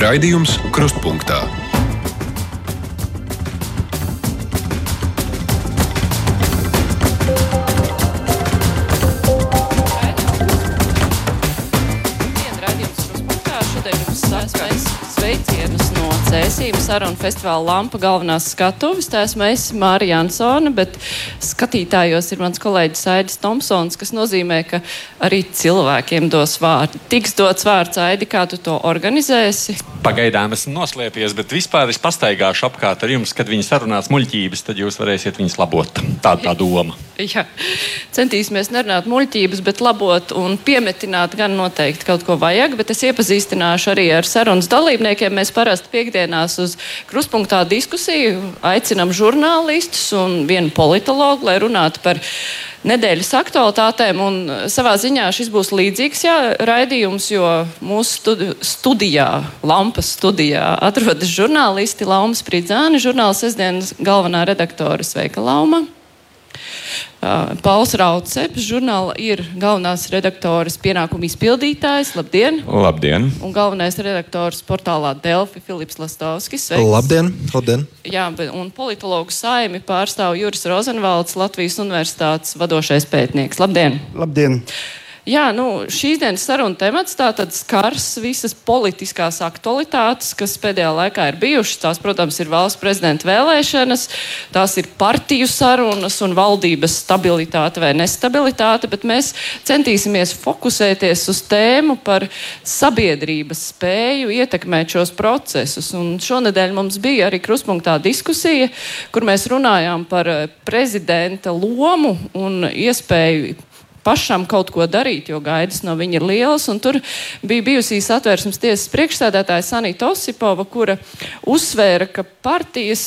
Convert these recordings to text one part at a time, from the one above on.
Raidījums Krustpunktā. Sarunu festivāla Lampa galvenās skatuves. Tā esmu es, Mārija Ansone, bet skatītājos ir mans kolēģis Aidis Tomsons, kas nozīmē, ka arī cilvēkiem dos vārdu. Tiks dots vārds Aidi, kā tu to organizēsi? Pagaidām esmu noslēpies, bet vispār es pastaigāšu apkārt ar jums, kad viņi sarunās muļķības, tad jūs varēsiet viņus labot. Tā tā doma. Jā, centīsimies nerunāt muļķības, bet labot un piemetināt gan noteikti kaut ko vajag, bet es iepazīstināšu arī ar sarunas dalībniekiem. Mēs parasti piekdienās uz kruspunktā diskusiju aicinam žurnālistus un vienu politologu, lai runātu par nedēļas aktualitātēm. Un savā ziņā šis būs līdzīgs jā, raidījums, jo mūsu studi studijā, Lampas studijā, atrodas žurnālisti Lauma Spridzāni, žurnāla sestdienas galvenā redaktore Sveika Lauma. Uh, Pauls Rauceps, žurnāla ir galvenās redaktoras pienākumu izpildītājs. Labdien! Labdien! Un galvenais redaktors portālā Delfi Filips Lastovskis. Sveiks. Labdien! Labdien! Jā, un politologu saimi pārstāv Juris Rozenvalds, Latvijas universitātes vadošais pētnieks. Labdien! Labdien! Jā, nu, šīs dienas saruna temats tātad skars visas politiskās aktualitātes, kas pēdējā laikā ir bijušas. Tās, protams, ir valsts prezidenta vēlēšanas, tās ir partiju sarunas un valdības stabilitāte vai nestabilitāte, bet mēs centīsimies fokusēties uz tēmu par sabiedrības spēju ietekmēt šos procesus. Un šonadēļ mums bija arī kruspunktā diskusija, kur mēs runājām par prezidenta lomu un iespēju pašam kaut ko darīt, jo gaidas no viņa ir lielas. Tur bija bijusi satversmes tiesas priekšsēdētāja Sanita Osipova, kura uzsvēra, ka partijas,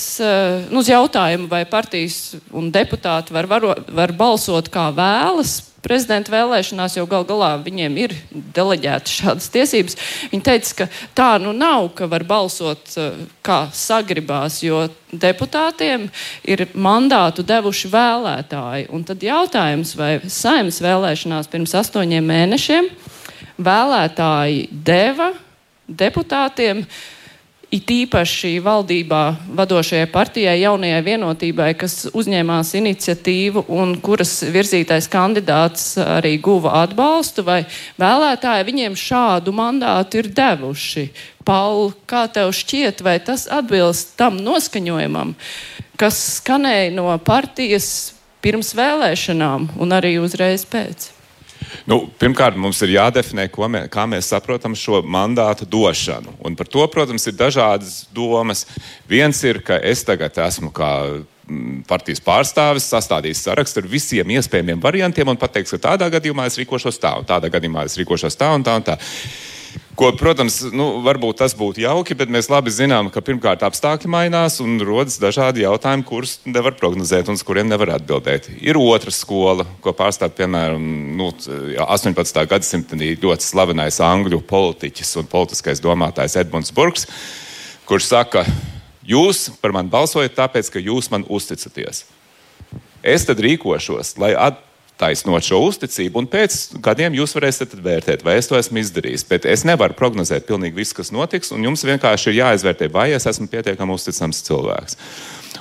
nu, uz jautājumu, vai partijas un deputāti var, var, var balsot kā vēlas prezidenta vēlēšanās, jo gal galā viņiem ir deleģētas šādas tiesības. Viņi teica, ka tā nu nav, ka var balsot uh, kā sagribās, jo deputātiem ir mandātu devuši vēlētāji. Un tad jautājums, vai saimnes vēlēšanās pirms astoņiem mēnešiem vēlētāji deva deputātiem it īpaši valdībā vadošajai partijai, jaunajai vienotībai, kas uzņēmās iniciatīvu un kuras virzītais kandidāts arī guva atbalstu, vai vēlētāji viņiem šādu mandātu ir devuši. Paul, kā tev šķiet, vai tas atbilst tam noskaņojumam, kas skanēja no partijas pirms vēlēšanām un arī uzreiz pēc? Nu, pirmkārt, mums ir jādefinē, mē, kā mēs saprotam šo mandātu došanu. Un par to, protams, ir dažādas domas. Viens ir, ka es tagad esmu kā mm, partijas pārstāvis, sastādījis sarakstu ar visiem iespējamiem variantiem un pateiks, ka tādā gadījumā es rīkošos tā, un tādā gadījumā es rīkošos tā un tā un tā. Ko, protams, nu, varbūt tas būtu jauki, bet mēs labi zinām, ka pirmkārt apstākļi mainās un rodas dažādi jautājumi, kurus nevar prognozēt un uz kuriem nevar atbildēt. Ir otra skola, ko pārstāv piemēram nu, 18. gadsimta ļoti slavenais angļu politiķis un politiskais domātājs Edmunds Burks, kurš saka, jūs par mani balsojat tāpēc, ka jūs man uzticaties. Es tad rīkošos, lai atbildētu taisnot šo uzticību, un pēc gadiem jūs varēsiet vērtēt, vai es to esmu izdarījis. Bet es nevaru prognozēt pilnīgi visu, kas notiks, un jums vienkārši ir jāizvērtē, vai es esmu pietiekami uzticams cilvēks.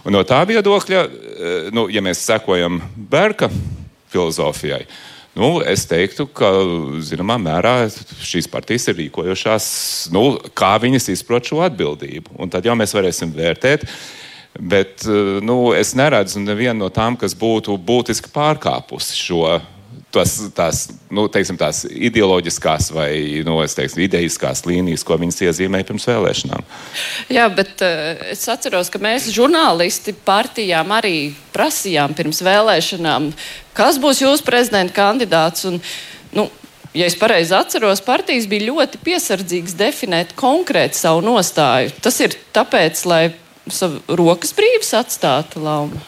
Un no tā viedokļa, eh, nu, ja mēs sekojam Berka filozofijai, nu, es teiktu, ka zināmā mērā šīs partijas ir rīkojušās, nu, kā viņas izprot šo atbildību. Un tad jau mēs varēsim vērtēt. Bet eh, nu, es neredzu nevienu no tām, kas būtu būtiski pārkāpusi šo tas, tās, nu, teiksim, tās ideoloģiskās vai nu, teiksim, idejiskās līnijas, ko viņas iezīmēja pirms vēlēšanām. Jā, bet uh, es atceros, ka mēs žurnālisti partijām arī prasījām pirms vēlēšanām, kas būs jūsu prezidenta kandidāts. Un, nu, Ja es pareizi atceros, partijas bija ļoti piesardzīgas definēt konkrēti savu nostāju. Tas ir tāpēc, lai savu rokas brīvas atstāt, Lauma?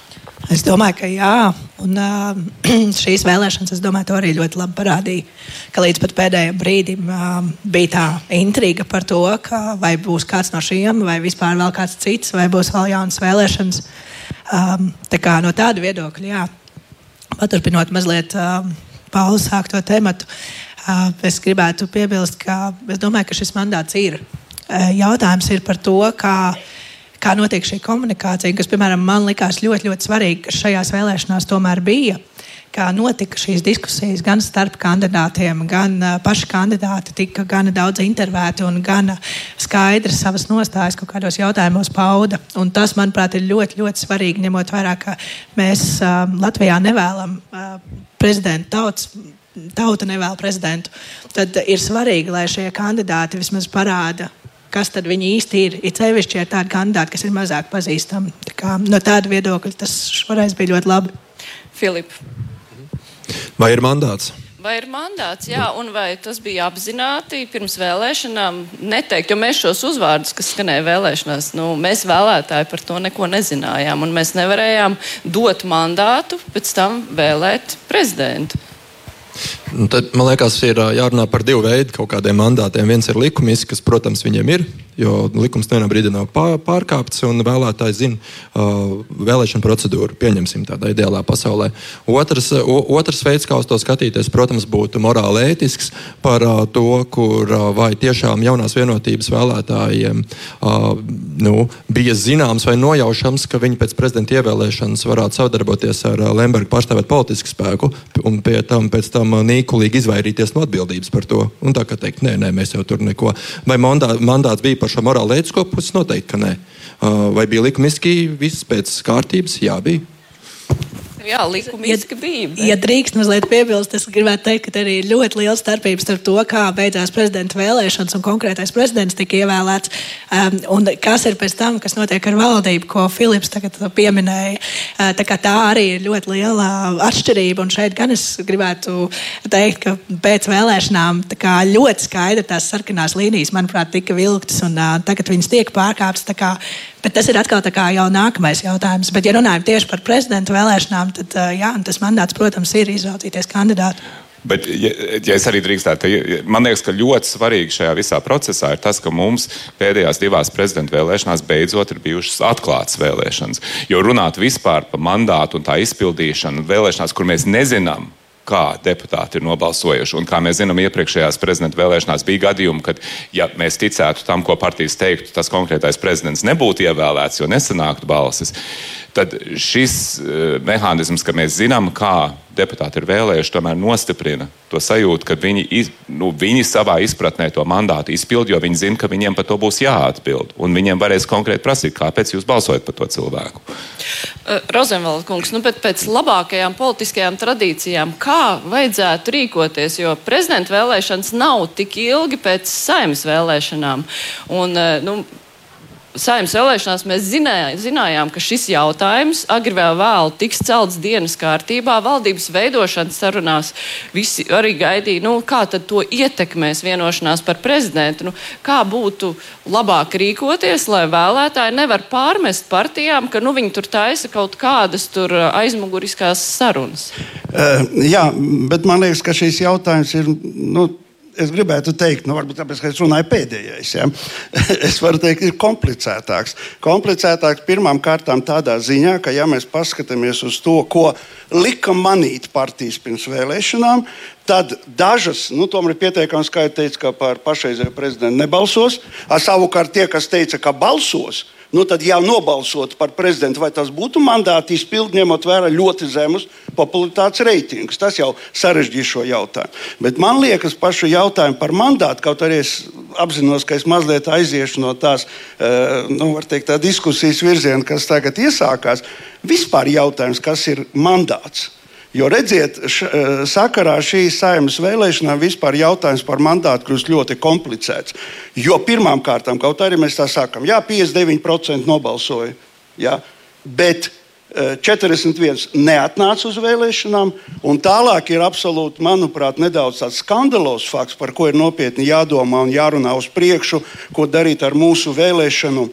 Es domāju, ka jā. Un, uh, šīs vēlēšanas, es domāju, to arī ļoti labi parādīja. Ka līdz pat pēdējiem brīdim uh, bija tā intriga par to, ka vai būs kāds no šiem, vai vispār vēl kāds cits, vai būs vēl jaunas vēlēšanas. Um, tā kā no tāda viedokļa, jā. Paturpinot mazliet uh, Pauli sākto tematu, uh, es gribētu piebilst, ka es domāju, ka šis mandāts ir jautājums ir par to, kā kā notiek šī komunikācija, kas, piemēram, man likās ļoti, ļoti svarīgi, ka šajās vēlēšanās tomēr bija. Kā notika šīs diskusijas gan starp kandidātiem, gan paši kandidāti tika gan daudz intervēti un gan skaidri savas nostājas kaut kādos jautājumos pauda. Un tas, manuprāt, ir ļoti, ļoti svarīgi, ņemot vērā, ka mēs uh, Latvijā nevēlam uh, prezidentu tautas tauta nevēl prezidentu, tad ir svarīgi, lai šie kandidāti vismaz parāda kas tad viņi īsti ir. Ir sevišķi ar tādu kandidātu, kas ir mazāk pazīstami. Tā kā, no tāda viedokļa tas šoreiz bija ļoti labi. Filip. Vai ir mandāts? Vai ir mandāts, jā, un vai tas bija apzināti pirms vēlēšanām neteikt, jo mēs šos uzvārdus, kas skanēja vēlēšanās, nu, mēs vēlētāji par to neko nezinājām, un mēs nevarējām dot mandātu pēc tam vēlēt prezidentu. Nu, tad, man liekas, ir jārunā par divu veidu kaut kādiem mandātiem. Viens ir likumisks, kas, protams, viņiem ir, jo likums nevienā brīdī nav pārkāpts, un vēlētājs zina uh, vēlēšanu procedūru. Pieņemsim tādā ideālā pasaulē. Otrs, otrs veids, kā uz to skatīties, protams, būtu morāli ētisks par uh, to, kur uh, vai tiešām jaunās vienotības vēlētājiem uh, nu, bija zināms vai nojaušams, ka viņi pēc prezidenta ievēlēšanas varētu sadarboties ar uh, Lemberga pārstāvēt politisku spēku un pie tam pēc tam uh, nīkulīgi izvairīties no atbildības par to. Un tā kā teikt, nē, nē, mēs jau tur neko. Vai mandā, mandāts bija par šo morālo ētisko pusi? Noteikti, ka nē. Uh, vai bija likumiski viss pēc kārtības? Jā, bija. Jā, likumiski bija. Bet... Ja drīkst mazliet piebilst, es gribētu teikt, ka arī ir ļoti liela starpība starp to, kā beidzās prezidenta vēlēšanas un konkrētais prezidents tika ievēlēts, um, un kas ir pēc tam, kas notiek ar valdību, ko Filips tagad pieminēja. Uh, tā, tā arī ir ļoti liela atšķirība, un šeit gan es gribētu teikt, ka pēc vēlēšanām ļoti skaidri tās sarkanās līnijas, manuprāt, tika vilktas, un uh, tagad viņas tiek pārkāptas. Bet tas ir atkal jau nākamais jautājums. Bet, ja runājam tieši par prezidenta vēlēšanām, tad jā, tas mandāts, protams, ir izraudzīties kandidātu. Bet, ja, ja es arī drīkstētu, man liekas, ka ļoti svarīgi šajā visā procesā ir tas, ka mums pēdējās divās prezidenta vēlēšanās beidzot ir bijušas atklātas vēlēšanas. Jo runāt vispār par mandātu un tā izpildīšanu vēlēšanās, kur mēs nezinām, kā deputāti ir nobalsojuši. Un kā mēs zinām, iepriekšējās prezidenta vēlēšanās bija gadījumi, kad, ja mēs ticētu tam, ko partijas teiktu, tas konkrētais prezidents nebūtu ievēlēts, jo nesanāktu balsis tad šis uh, mehānisms, ka mēs zinām, kā deputāti ir vēlējuši, tomēr nostiprina to sajūtu, ka viņi, iz, nu, viņi savā izpratnē to mandātu izpild, jo viņi zina, ka viņiem par to būs jāatbild. Un viņiem varēs konkrēti prasīt, kāpēc jūs balsojat par to cilvēku. Uh, Rozenvalds kungs, nu, pēc labākajām politiskajām tradīcijām, kā vajadzētu rīkoties, jo prezidenta vēlēšanas nav tik ilgi pēc saimnes vēlēšanām. Un, uh, nu, saimnes vēlēšanās mēs zinājām, zinājām, ka šis jautājums agri vai vēl tiks celts dienas kārtībā. Valdības veidošanas sarunās visi arī gaidīja, nu, kā to ietekmēs vienošanās par prezidentu. Nu, kā būtu labāk rīkoties, lai vēlētāji nevar pārmest partijām, ka nu, viņi tur taisa kaut kādas aizmuguriskās sarunas? Uh, jā, bet man liekas, ka šis jautājums ir. Nu, es gribētu teikt, nu, varbūt tāpēc, ka es runāju pēdējais, ja? es varu teikt, ir komplicētāks. Komplicētāks pirmām kārtām tādā ziņā, ka, ja mēs paskatāmies uz to, ko lika manīt partijas pirms vēlēšanām, tad dažas, nu, tomēr ir pietiekami skaidri teica, ka par pašreizējo prezidentu nebalsos. Savukārt tie, kas teica, ka balsos, nu, tad jau nobalsot par prezidentu, vai tas būtu mandāti izpildi, ņemot vērā ļoti zemus popularitātes reitingus. Tas jau sarežģīja šo jautājumu. Bet man liekas, pašu jautājumu par mandātu, kaut arī es apzinos, ka es mazliet aiziešu no tās uh, nu, teikt, tā diskusijas virziena, kas tagad iesākās. Vispār jautājums, kas ir mandāts? Jo redziet, š, e, sakarā šīs saimnes vēlēšanām vispār jautājums par mandātu kļūst ļoti komplicēts. Jo pirmām kārtām, kaut arī mēs tā sakām, jā, 59% nobalsoja, jā, bet 41 e, neatnāca uz vēlēšanām, un tālāk ir absolūti, manuprāt, nedaudz tāds skandalos fakts, par ko ir nopietni jādomā un jārunā uz priekšu, ko darīt ar mūsu vēlēšanu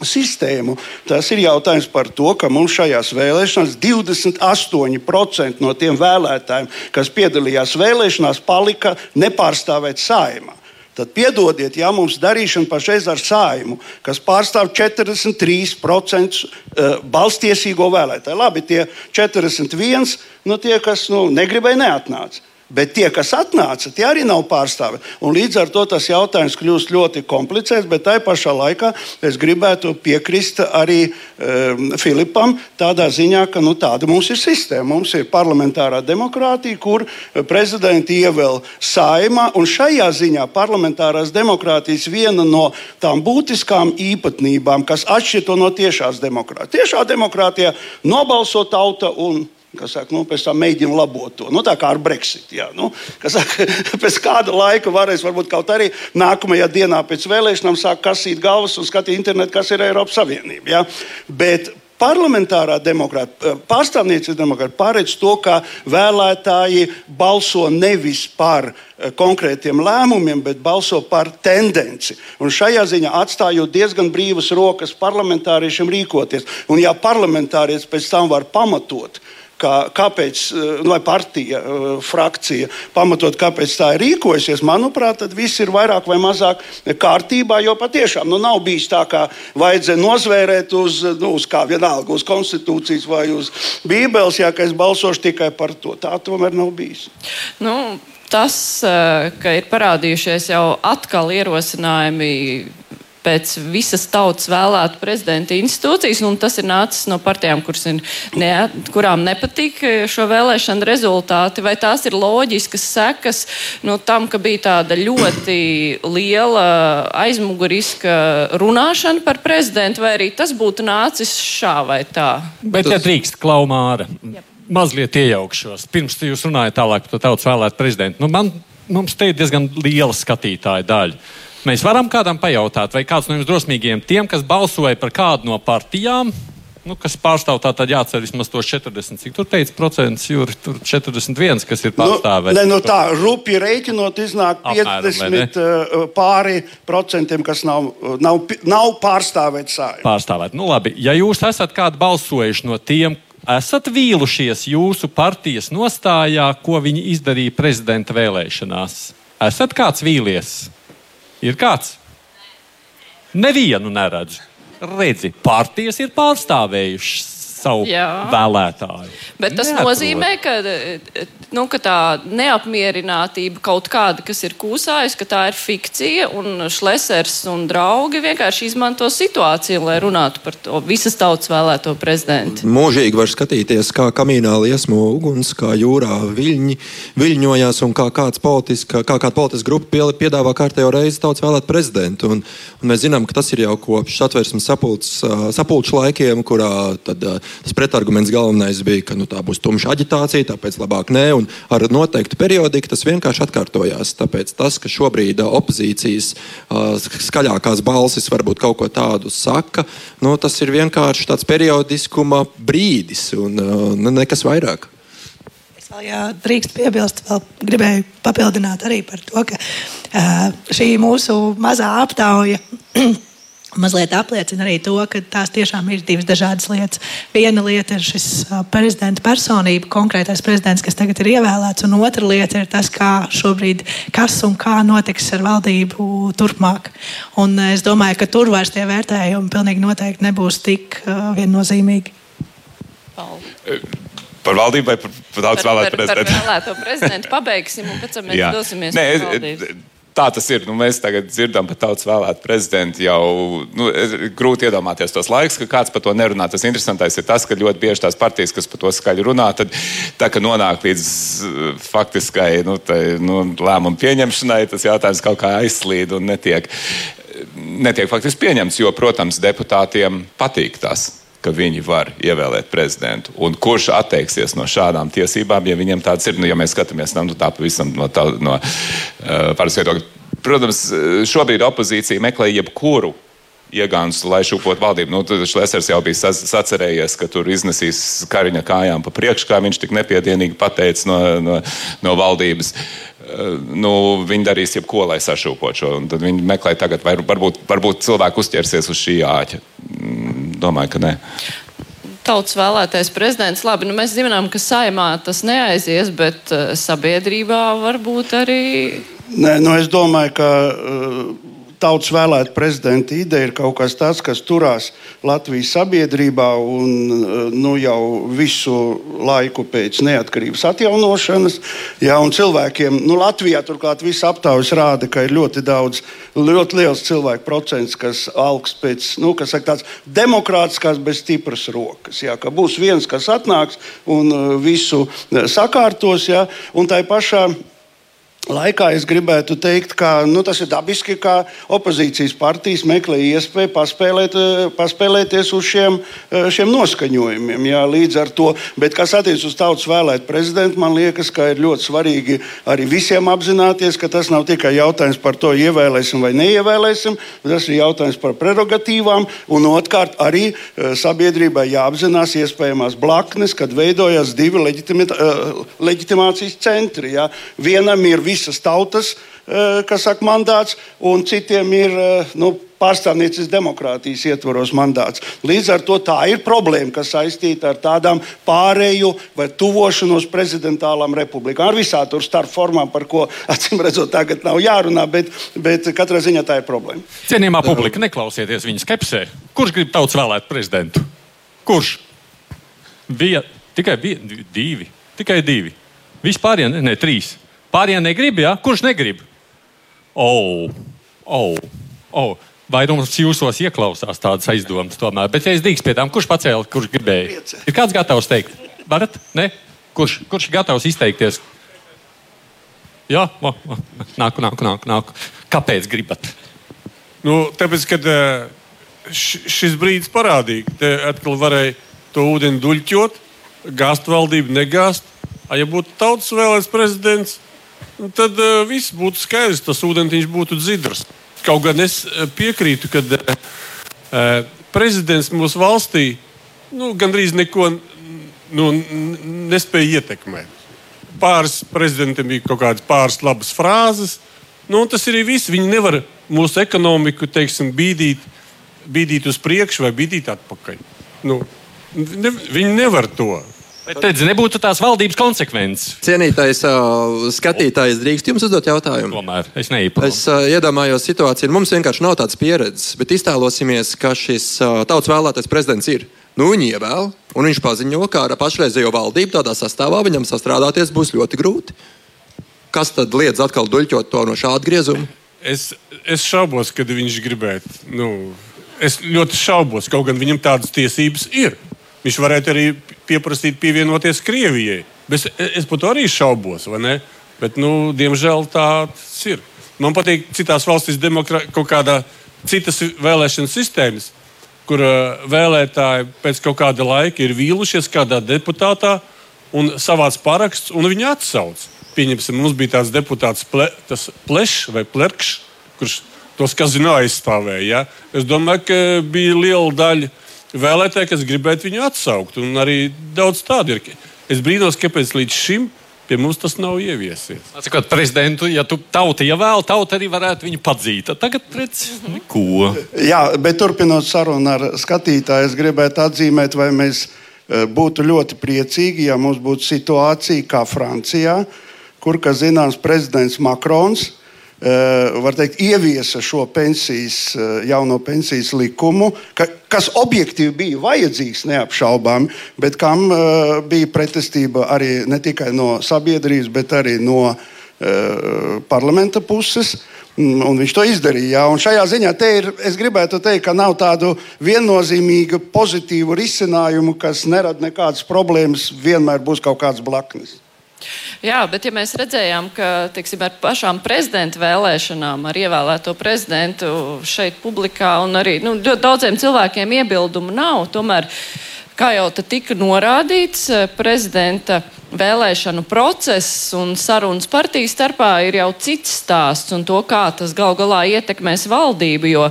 sistēmu. Tas ir jautājums par to, ka mums šajās vēlēšanās 28% no tiem vēlētājiem, kas piedalījās vēlēšanās, palika nepārstāvēt saimā. Tad piedodiet, ja mums darīšana pašreiz ar sājumu, kas pārstāv 43% eh, balstiesīgo vēlētāju. Labi, tie 41, nu tie, kas nu, negribēja, neatnāca. Bet tie, kas atnāca, tie arī nav pārstāvi. Un līdz ar to tas jautājums kļūst ļoti komplicēts, bet tai pašā laikā es gribētu piekrist arī um, Filipam tādā ziņā, ka nu, tāda mums ir sistēma. Mums ir parlamentārā demokrātija, kur prezidenti ievēl saimā, un šajā ziņā parlamentārās demokrātijas viena no tām būtiskām īpatnībām, kas atšķir to no tiešās demokrātijas. Tiešā demokrātijā nobalso tauta un kas saka, nu, pēc tam mēģina labot to. Nu, tā kā ar Brexit. Jā, nu, saka, pēc kāda laika varēs varbūt kaut arī nākamajā dienā pēc vēlēšanām sākt kasīt galvas un skatīt internetu, kas ir Eiropas Savienība. Jā. Bet parlamentārā demokrātija, pārstāvniecības demokrātija paredz to, ka vēlētāji balso nevis par eh, konkrētiem lēmumiem, bet balso par tendenci. Un šajā ziņā atstājot diezgan brīvas rokas parlamentāriešiem rīkoties. Un ja parlamentārietis pēc tam var pamatot, kā, kāpēc, eh, vai partija, eh, frakcija pamatot, kāpēc tā ir rīkojusies, manuprāt, tad viss ir vairāk vai mazāk kārtībā. Jo patiešām nu, nav bijis tā, kā vajadzēja nozvērēt uz, nu, uz kā vienalga, uz konstitūcijas vai uz bībeles, ja es balsošu tikai par to. Tā tomēr nav bijis. Nu, tas, eh, ka ir parādījušies jau atkal ierosinājumi pēc visas tautas vēlētu prezidenta institūcijas, un tas ir nācis no partijām, ir ne, kurām nepatīk šo vēlēšanu rezultāti, vai tās ir loģiskas sekas no tam, ka bija tāda ļoti liela aizmuguriska runāšana par prezidentu, vai arī tas būtu nācis šā vai tā? Bet, ja drīkst, klaumāra. Yep. Mazliet iejaukšos. Pirms jūs runājat tālāk par to tautas vēlētu prezidentu. Nu, man, mums te ir diezgan liela skatītāja daļa. Mēs varam kādam pajautāt, vai kāds no jums drosmīgiem, tiem, kas balsoja par kādu no partijām, nu, kas pārstāv tā, tad jācer vismaz tos 40, cik tur teica procents, jūri, tur 41, kas ir pārstāvēts. Nu, ne, nu tā, rupi rēķinot, iznāk Apmēram, 50 uh, pāri procentiem, kas nav, nav, nav pārstāvēti sājumi. Pārstāvēt. Nu, labi, ja jūs esat kādu balsojuši no tiem, esat vīlušies jūsu partijas nostājā, ko viņi izdarīja prezidenta vēlēšanās? Esat kāds vīlies? Ir kāds? Nevienu neredzu. Redzi, partijas ir pārstāvējušas savu Jā. vēlētāju. Bet tas Neatrod. nozīmē, ka, nu, ka tā neapmierinātība kaut kāda, kas ir kūsājusi, ka tā ir fikcija, un Šlesers un draugi vienkārši izmanto situāciju, lai runātu par to visas tautas vēlēto prezidentu. Mūžīgi var skatīties, kā kamīnā liesmo uguns, kā jūrā viļņi viļņojās, un kā kāds politiska, kā kāda politiska grupa piedāvā kārtējo reizi tautas vēlēt prezidentu. Un, un mēs zinām, ka tas ir jau kopš satversmes sapulču laikiem, kurā tad tas pretarguments galvenais bija, ka nu, tā būs tumša aģitācija, tāpēc labāk nē. Un ar noteiktu periodiku tas vienkārši atkārtojās. Tāpēc tas, ka šobrīd opozīcijas skaļākās balsis varbūt kaut ko tādu saka, nu, tas ir vienkārši tāds periodiskuma brīdis un uh, nekas vairāk. Ja drīkst piebilst, vēl gribēju papildināt arī par to, ka šī mūsu mazā aptauja mazliet apliecina arī to, ka tās tiešām ir divas dažādas lietas. Viena lieta ir šis prezidenta personība, konkrētais prezidents, kas tagad ir ievēlēts, un otra lieta ir tas, kā šobrīd, kas un kā notiks ar valdību turpmāk. Un es domāju, ka tur vairs tie vērtējumi pilnīgi noteikti nebūs tik viennozīmīgi. Paldies. Par valdību vai par, par daudz vēlētu prezidentu? Par vēlēto prezidentu pabeigsim un pēc tam mēs Jā. dosimies. Nē, Tā tas ir. Nu, mēs tagad dzirdam par tautas vēlētu prezidentu. Jau nu, grūti iedomāties tos laikus, ka kāds par to nerunā. Tas interesantais ir tas, ka ļoti bieži tās partijas, kas par to skaļi runā, tad tā, nonāk līdz uh, faktiskai nu, tai, nu, lēmumu pieņemšanai, tas jautājums kaut kā aizslīd un netiek, netiek faktiski pieņemts. Jo, protams, deputātiem patīk tas ka viņi var ievēlēt prezidentu. Un kurš atteiksies no šādām tiesībām, ja viņiem tādas ir? Nu, ja mēs skatāmies nu, tā pavisam no, tā, no uh, parasta viedokļa. Protams, šobrīd opozīcija meklē jebkuru iegānstu, lai šūpot valdību. Nu, Šlesers jau bija sacerējies, ka tur iznesīs kariņa kājām pa priekšu, kā viņš tik nepiedienīgi pateica no, no, no valdības. Uh, nu, viņi darīs jebko, lai sašūpotu šo. Tad viņi meklē tagad, vai varbūt, varbūt cilvēki uzķersies uz šī āķa. Mm, domāju, ka nē tautas vēlētais prezidents. Labi, nu mēs zinām, ka saimā tas neaizies, bet uh, sabiedrībā varbūt arī. Nē, nu es domāju, ka uh, tautas vēlēta prezidenta ideja ir kaut kas tāds, kas turās Latvijas sabiedrībā un nu, jau visu laiku pēc neatkarības atjaunošanas. Jā, cilvēkiem, nu, Latvijā turklāt viss aptaujas rāda, ka ir ļoti daudz, ļoti liels cilvēku procents, kas augsts pēc, nu, kas saka, tāds demokrātiskās, bez stipras rokas. Jā, ka būs viens, kas atnāks un visu sakārtos, jā, un tā pašā laikā es gribētu teikt, ka nu, tas ir dabiski, ka opozīcijas partijas meklē iespēju paspēlēt, eh, paspēlēties uz šiem, eh, šiem noskaņojumiem. Jā, līdz ar to, bet kas attiecas uz tautas vēlētu prezidentu, man liekas, ka ir ļoti svarīgi arī visiem apzināties, ka tas nav tikai jautājums par to, ievēlēsim vai neievēlēsim, tas ir jautājums par prerogatīvām, un otrkārt arī eh, sabiedrībai jāapzinās iespējamās blaknes, kad veidojas divi leģitimācijas centri. Jā. Vienam ir visas tautas, eh, saka, mandāts, un citiem ir eh, nu, pārstāvniecības demokrātijas ietvaros mandāts. Līdz ar to tā ir problēma, kas saistīta ar tādām pārēju vai tuvošanos prezidentālām republikām. Ar visām tur starp formām, par ko acīm redzot, tagad nav jārunā, bet, bet katrā ziņā tā ir problēma. Cienījamā publika, neklausieties viņa skepsē. Kurš grib tauts vēlēt prezidentu? Kurš? Bija tikai bija, divi. Tikai divi. Vispār, ja ne, ne trīs. Pārējie negrib, ja? Kurš negrib? Oh, oh, oh. Vairums jūsos ieklausās tādas aizdomas, tomēr. Bet, ja es drīkstu pie tām, kurš pacēla, kurš gribēja? Ir kāds gatavs teikt? Varat? Ne? Kurš, kurš ir gatavs izteikties? Jā, o, o, nāku, nāku, nāku, nāku. Kāpēc gribat? Nu, tāpēc, kad šis brīdis parādīja, ka atkal varēja to ūdeni duļķot, gāzt valdību, negāzt. Ja būtu tautas vēlēts prezidents, Nu, tad uh, viss būtu skaidrs, tas ūdens būtu dzidrs. Kaut gan es eh, piekrītu, ka uh, prezidents mūsu valstī nu, gandrīz neko nu, nespēja ietekmēt. Pāris prezidentiem bija kaut kādas pāris labas frāzes, nu, un tas arī viss. Viņi nevar mūsu ekonomiku teiksim, bīdīt, bīdīt uz priekšu vai bīdīt atpakaļ. Nu, ne, viņi nevar to. Bet tad nebūtu tās valdības konsekvences. Cienītais uh, skatītājs, drīkst jums uzdot jautājumu? Tomēr es neiepazīstu. Es uh, iedomājos situāciju, mums vienkārši nav tādas pieredzes, bet iztēlosimies, ka šis uh, tautas vēlētais prezidents ir. Nu, viņu ievēl, un viņš paziņo, ka ar pašreizējo valdību tādā sastāvā viņam sastrādāties būs ļoti grūti. Kas tad liedz atkal duļķot to no šāda griezuma? Es, es šaubos, ka viņš gribētu. Nu, es ļoti šaubos, kaut gan viņam tādas tiesības ir. Viņš varētu arī pieprasīt pievienoties Krievijai. Bet es, par to arī šaubos, vai ne? Bet, nu, diemžēl tāds ir. Man patīk citās valstīs kaut kāda citas vēlēšana sistēmas, kur uh, vēlētāji pēc kaut kāda laika ir vīlušies kādā deputātā un savāc paraksts, un viņi atsauc. Pieņemsim, mums bija tāds deputāts ple, tas Plešs vai Plerkšs, kurš tos kazino aizstāvēja. Ja? Es domāju, ka bija liela daļa vēlētāji, kas gribētu viņu atsaukt. Un arī daudz tādu ir. Es brīnos, kāpēc līdz šim pie mums tas nav ieviesies. Sakot, prezidentu, ja tu tauta ievēl, tauta arī varētu viņu padzīt. Tagad redz, ko. Jā, bet turpinot sarunu ar skatītāju, es gribētu atzīmēt, vai mēs e, būtu ļoti priecīgi, ja mums būtu situācija kā Francijā, kur, kā zināms, prezidents Makrons var teikt, ieviesa šo pensijas, eh, jauno pensijas likumu, ka, kas objektīvi bija vajadzīgs, neapšaubāmi, bet kam eh, bija pretestība arī ne tikai no sabiedrības, bet arī no parlamenta puses. Un viņš to izdarīja. Jā. Un šajā ziņā ir, es gribētu teikt, ka nav tādu viennozīmīgu, pozitīvu risinājumu, kas nerada nekādas problēmas. Vienmēr būs kaut kāds blaknis. Jā, bet ja mēs redzējām, ka tiksim, ar pašām prezidenta vēlēšanām, ar ievēlēto prezidentu šeit publikā un arī nu, daudziem cilvēkiem iebildumu nav, tomēr Kā jau tika norādīts, eh, prezidenta vēlēšanu process un sarunas partiju starpā ir jau cits stāsts un to, kā tas gal galā ietekmēs valdību, jo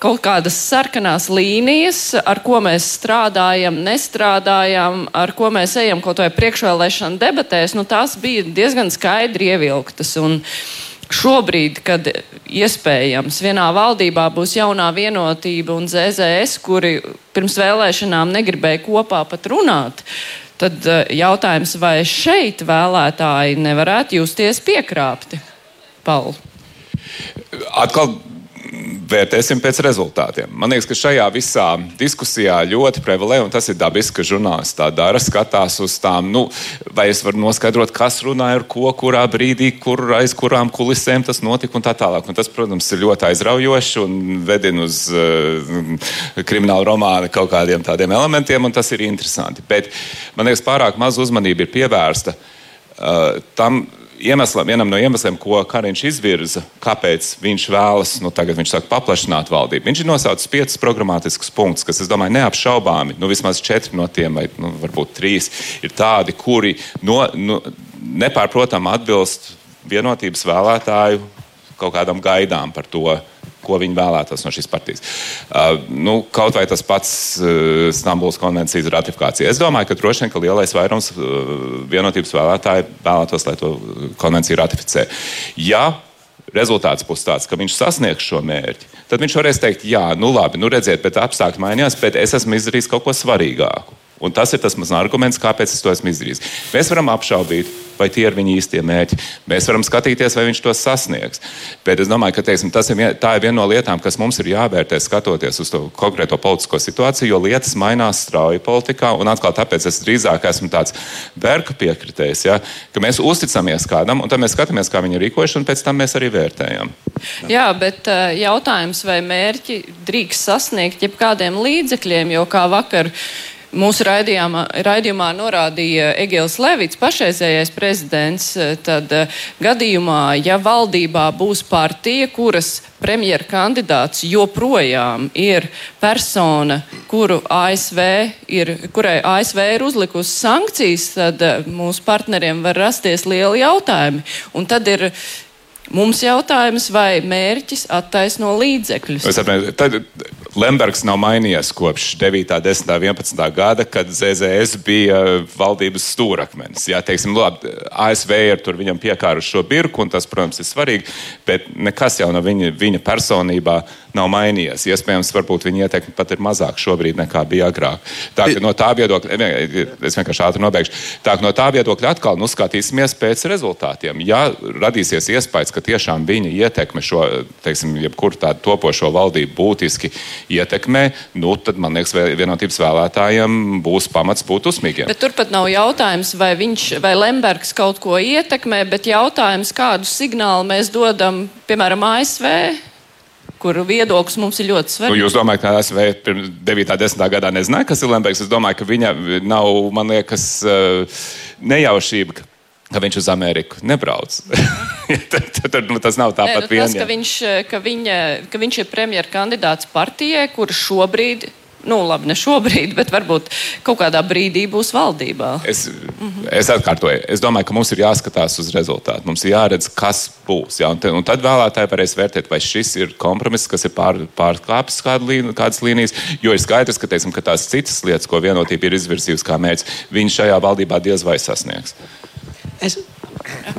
kaut kādas sarkanās līnijas, ar ko mēs strādājam, nestrādājam, ar ko mēs ejam kaut vai priekšvēlēšana debatēs, nu tās bija diezgan skaidri ievilktas. Un, Šobrīd, kad iespējams vienā valdībā būs jaunā vienotība un ZZS, kuri pirms vēlēšanām negribēja kopā pat runāt, tad eh, jautājums, vai šeit vēlētāji nevarētu justies piekrāpti? Paul. Atkal vērtēsim pēc rezultātiem. Man liekas, ka šajā visā diskusijā ļoti prevalē, un tas ir dabiski, ka žurnālisti tā dara, skatās uz tām, nu, vai es varu noskaidrot, kas runāja ar ko, kurā brīdī, kur aiz kurām kulisēm tas notika un tā tālāk. Un tas, protams, ir ļoti aizraujoši un vedina uz uh, kriminālu romānu kaut kādiem tādiem elementiem, un tas ir interesanti. Bet man liekas, pārāk maz uzmanība ir pievērsta uh, tam iemeslam, vienam no iemesliem, ko Kariņš izvirza, kāpēc viņš vēlas, nu, tagad viņš saka, paplašināt valdību. Viņš ir nosaucis piecus programmatiskus punktus, kas, domāju, neapšaubāmi, nu, vismaz četri no tiem, vai nu, varbūt trīs, ir tādi, kuri no, nu, nepārprotami atbilst vienotības vēlētāju kaut kādam gaidām par to, ko viņi vēlētos no šīs partijas. Uh, nu, kaut vai tas pats uh, Stambulas konvencijas ratifikācija. Es domāju, ka droši vien ka lielais vairums uh, vienotības vēlētāji vēlētos, lai to konvenciju ratificē. Ja rezultāts būs tāds, ka viņš sasniegs šo mērķi, tad viņš varēs teikt, jā, nu labi, nu redziet, bet apstākļi mainījās, bet es esmu izdarījis kaut ko svarīgāku. Un tas ir tas mans arguments, kāpēc es to esmu izdarījis. Mēs varam apšaubīt, vai tie ir viņa īstie mērķi. Mēs varam skatīties, vai viņš to sasniegs. Bet es domāju, ka teiksim, ir, vien, tā ir viena no lietām, kas mums ir jāvērtē skatoties uz to konkrēto politisko situāciju, jo lietas mainās strauji politikā. Un atkal tāpēc es drīzāk esmu tāds verka piekritējs, ja, ka mēs uzticamies kādam, un tad mēs skatāmies, kā viņi ir rīkojuši, un pēc tam mēs arī vērtējam. Jā, bet uh, jautājums, vai mērķi drīkst sasniegt jebkādiem līdzekļiem, jo kā vakar mūsu raidījumā, raidījumā norādīja Egils Levits, pašreizējais prezidents, eh, tad eh, gadījumā, ja valdībā būs partija, kuras premjera kandidāts joprojām ir persona, kuru ASV ir, kurai ASV ir uzlikusi sankcijas, tad eh, mūsu partneriem var rasties lieli jautājumi. Un tad ir Mums jautājums, vai mērķis attaisno līdzekļus? Es saprotu, tad Lembergs nav mainījies kopš 9, 10, 11 gada, kad ZZS bija valdības stūrakmenis. Jā, teiksim, labi, ASV ir tur viņam piekāruši šo birku, un tas, protams, ir svarīgi, bet nekas jau no viņa, viņa personībā nav mainījies. Iespējams, varbūt viņa ietekme pat ir mazāk šobrīd nekā bija agrāk. Tā ka no tā viedokļa, es vienkārši ātri nobeigšu, tā ka no tā viedokļa atkal nu, skatīsimies pēc rezultātiem. Ja radīsies iespējas, ka tiešām viņa ietekme šo, teiksim, jebkuru tādu topošo valdību būtiski ietekmē, nu, tad man liekas, vienotības vēlētājiem būs pamats būt uzmīgiem. Bet turpat nav jautājums, vai viņš vai Lembergs kaut ko ietekmē, bet jautājums, kādu signālu mēs dodam, piemēram, ASV kur viedoklis mums ir ļoti svarīgs. Nu, jūs domājat, ka ASV pirms 9. un 10. gadā nezināja, kas ir Lembergs? Es domāju, ka viņa nav, man liekas, eh, nejaušība ka viņš uz Ameriku nebrauc. tad, tad, nu, tas nav tāpat vien. Tas, ka viņš, ka, viņa, ka viņš ir premjerkandidāts partijai, kur šobrīd nu, labi, ne šobrīd, bet varbūt kaut kādā brīdī būs valdībā. Es, mm -hmm. es atkārtoju, es domāju, ka mums ir jāskatās uz rezultātu. Mums ir jāredz, kas būs. Ja? Un, te, un tad vēlētāji varēs vērtēt, vai šis ir kompromiss, kas ir pār, pārkāpis kādu līn, kādas līnijas. Jo ir skaidrs, ka, teiksim, ka tās citas lietas, ko vienotība ir izvirzījusi kā mērķis, viņi šajā valdībā diez vai sasniegs. Es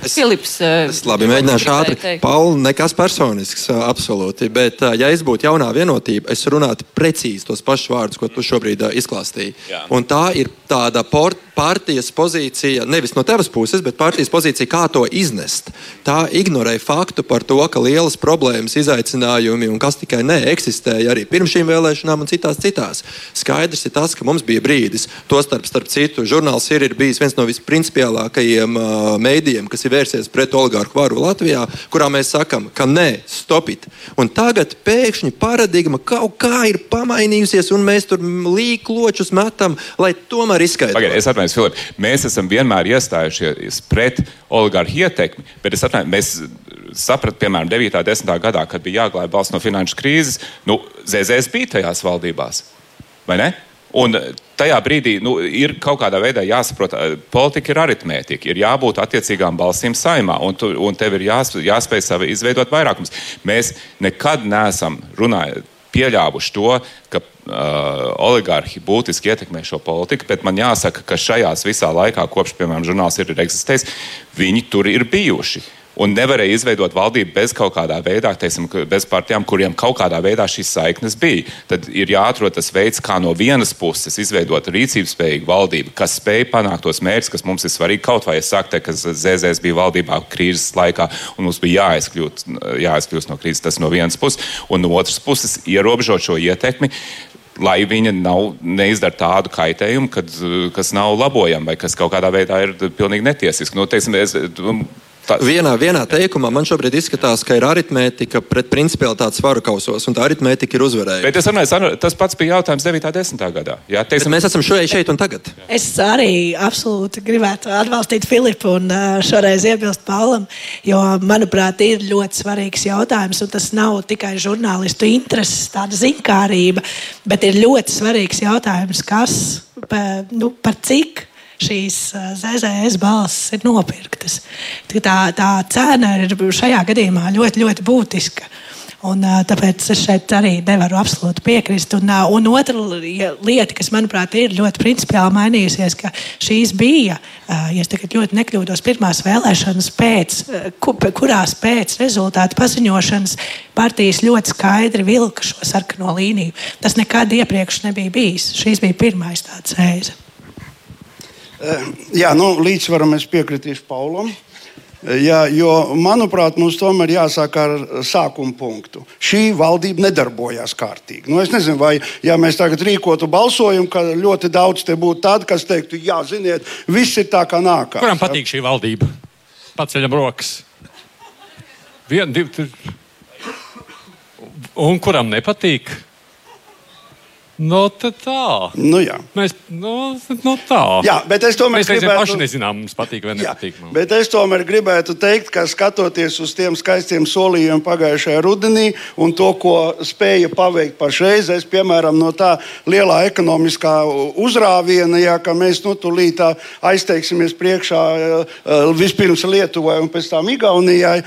Es, Filips, eh, es labi mēģināšu ātri. Pauli, nekas personisks, eh, absolūti. Bet, eh, ja es būtu jaunā vienotība, es runātu precīzi tos pašus vārdus, ko tu šobrīd izklāstīji. Un tā ir tāda port, partijas pozīcija, nevis no tevas puses, bet partijas pozīcija, kā to iznest. Tā ignorē faktu par to, ka lielas problēmas, izaicinājumi un kas tikai neeksistēja arī pirms šīm vēlēšanām un citās citās. Skaidrs ir tas, ka mums bija brīdis, tostarp starp citu, žurnāls ir, ir bijis viens no visprincipiālākajiem uh, mēdījiem, kas ir vērsies pret oligārhu varu Latvijā, kurā mēs sakam, ka nē, stopit. Un tagad pēkšņi paradigma kaut kā ir pamainījusies, un mēs tur līkločus metam, lai tomēr izskaidrotu. Pagaid, es atvainojos, Filip, mēs esam vienmēr iestājušies pret oligārhu ietekmi, bet es atvainojos, sapratu, piemēram, 9. un 10. gadā, kad bija jāglābj valsts no finanšu krīzes, nu, ZZS bija tajās valdībās. Vai ne? Un tajā brīdī nu, ir kaut kādā veidā jāsaprot, ka politika ir aritmētika. Ir jābūt attiecīgām balsīm saimā, un, tu, un tev ir jās, jāspēj savi izveidot vairākums. Mēs nekad neesam runājuši, pieļāvuši to, ka uh, oligarhi būtiski ietekmē šo politiku, bet man jāsaka, ka šajās visā laikā, kopš, piemēram, žurnāls ir eksistējis, viņi tur ir bijuši. Un nevarēja izveidot valdību bez kaut kādā veidā, teiksim, bez partijām, kuriem kaut kādā veidā šīs saiknes bija. Tad ir jāatrod tas veids, kā no vienas puses izveidot rīcības spējīgu valdību, kas spēj panākt tos mērķus, kas mums ir svarīgi. Kaut vai es saku, ka ZZS bija valdībā krīzes laikā, un mums bija jāaizkļūt, jāaizkļūst no krīzes. Tas no vienas puses, un no otras puses ierobežot šo ietekmi lai viņa nav, neizdara tādu kaitējumu, kad, kas nav labojama vai kas kaut kādā veidā ir pilnīgi netiesiski. Nu, teiksim, es, Tā. Vienā, vienā teikumā man šobrīd izskatās, ka ir aritmētika pret principialitātes svaru kausos, un tā aritmētika ir uzvarējusi. Bet es runāju, tas pats bija jautājums 9. un 10. gadā. Jā, teiksim, mēs esam šeit, šeit un tagad. Es arī absolūti gribētu atbalstīt Filipu un šoreiz iebilst Paulam, jo, manuprāt, ir ļoti svarīgs jautājums, un tas nav tikai žurnālistu intereses, tāda zinkārība, bet ir ļoti svarīgs jautājums, kas, pa, nu, par cik šīs ZZS balss ir nopirktas. Tā, tā cena ir šajā gadījumā ļoti, ļoti būtiska. Un, tāpēc es šeit arī nevaru absolūti piekrist. Un, un otra lieta, kas manuprāt ir ļoti principiāli mainījusies, ka šīs bija, ja es tagad ļoti nekļūdos, pirmās vēlēšanas, pēc, kurās pēc rezultātu paziņošanas partijas ļoti skaidri vilka šo sarkano līniju. Tas nekad iepriekš nebija bijis. Šīs bija pirmais tāds reize. Eh, jā, nu, līdzsvaram es piekritīšu Paulam. Eh, jā, jo, manuprāt, mums tomēr jāsāk ar sākuma punktu. Šī valdība nedarbojās kārtīgi. Nu, es nezinu, vai ja mēs tagad rīkotu balsojumu, ka ļoti daudz te būtu tādu, kas teiktu, jā, ziniet, viss ir tā kā nākamais. Kuram patīk šī valdība? Paceļam rokas. Vienu, divi, trīs. Un kuram nepatīk? No nu, tā. Nu, jā. Mēs no, nu, no tā. Jā, bet es tomēr mēs gribētu... paši nezinām, mums patīk vai nepatīk. Jā, bet es tomēr gribētu teikt, ka skatoties uz tiem skaistiem solījumiem pagājušajā rudenī un to, ko spēja paveikt pašreiz, es piemēram no tā lielā ekonomiskā uzrāviena, jā, ka mēs nu, tūlīt aizteiksimies priekšā vispirms Lietuvai un pēc tam Igaunijai,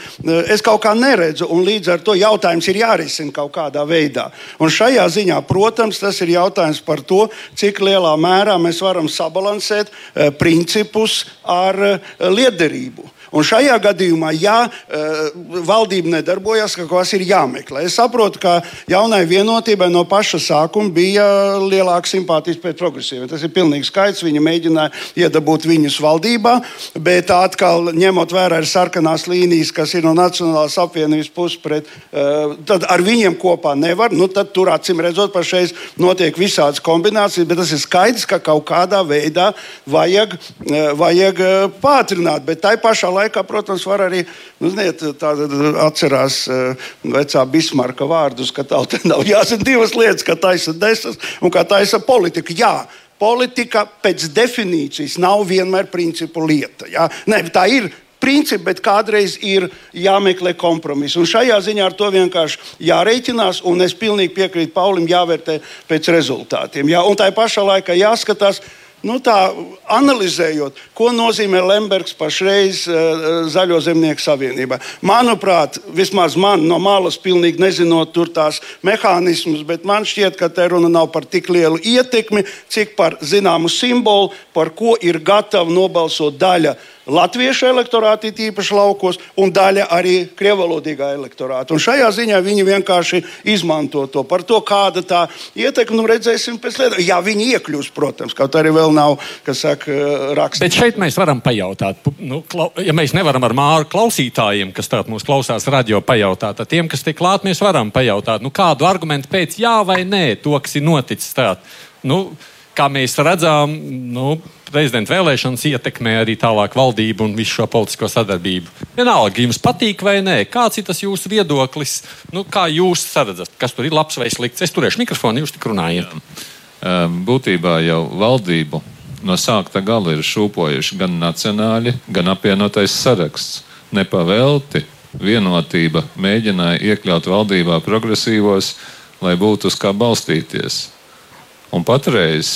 es kaut kā neredzu. Līdz ar to jautājums ir jārisina kaut kādā veidā. Un šajā ziņā, protams, tas tas ir jautājums par to, cik lielā mērā mēs varam sabalansēt eh, principus ar eh, liederību. Un šajā gadījumā, ja uh, valdība nedarbojas, ka kaut kas ir jāmeklē. Es saprotu, ka jaunai vienotībai no paša sākuma bija lielāka simpātijas pret progresīviem. Tas ir pilnīgi skaidrs. Viņi mēģināja iedabūt viņus valdībā, bet atkal ņemot vērā ir sarkanās līnijas, kas ir no Nacionālās apvienības puses, pret, uh, tad ar viņiem kopā nevar. Nu, tad tur acīm redzot, pašreiz notiek visādas kombinācijas, bet tas ir skaidrs, ka kaut kādā veidā vajag, uh, vajag pātrināt. Bet tai pašā laikā, protams, var arī nu, ziniet, atcerās uh, vecā Bismarka vārdus, ka tautai nav jāzina divas lietas, kā taisa desas un kā taisa politika. Jā, politika pēc definīcijas nav vienmēr principu lieta. Jā? Ne, tā ir principi, bet kādreiz ir jāmeklē kompromiss. Un šajā ziņā ar to vienkārši jārēķinās, un es pilnīgi piekrītu Paulim, jāvērtē pēc rezultātiem. Jā? Un tā pašā laikā jāskatās, Nu, tā analizējot, ko nozīmē Lembergs pašreiz uh, Zaļo zemnieku savienībā. Manuprāt, vismaz man no malas, pilnīgi nezinot tās mehānismus, bet man šķiet, ka te runa nav par tik lielu ietekmi, cik par zināmu simbolu, par ko ir gatava nobalsot daļa latviešu elektorāti, tīpaši laukos, un daļa arī krievalodīgā elektorāta. Un šajā ziņā viņi vienkārši izmanto to. Par to, kāda tā ietekme, nu redzēsim pēc tam. Jā, viņi iekļūs, protams, kaut arī vēl nav, kas saka, raksts. Bet šeit mēs varam pajautāt, nu, klau, ja mēs nevaram ar māru klausītājiem, kas tātad mūs klausās radio, pajautāt, tad tiem, kas te klāt, mēs varam pajautāt, nu, kādu argumentu pēc jā vai nē, to, kas ir noticis tādā. Nu, kā mēs redzam, nu, prezidenta vēlēšanas ietekmē arī tālāk valdību un visu šo politisko sadarbību. Vienalga, jums patīk vai nē, kāds ir tas jūsu viedoklis, nu, kā jūs redzat, kas tur ir labs vai slikts. Es turēšu mikrofonu, jūs tik runājat. Būtībā jau valdību no sākta gala ir šūpojuši gan nacionāļi, gan apvienotais saraksts. Nepavelti vienotība mēģināja iekļaut valdībā progresīvos, lai būtu uz kā balstīties. Un patreiz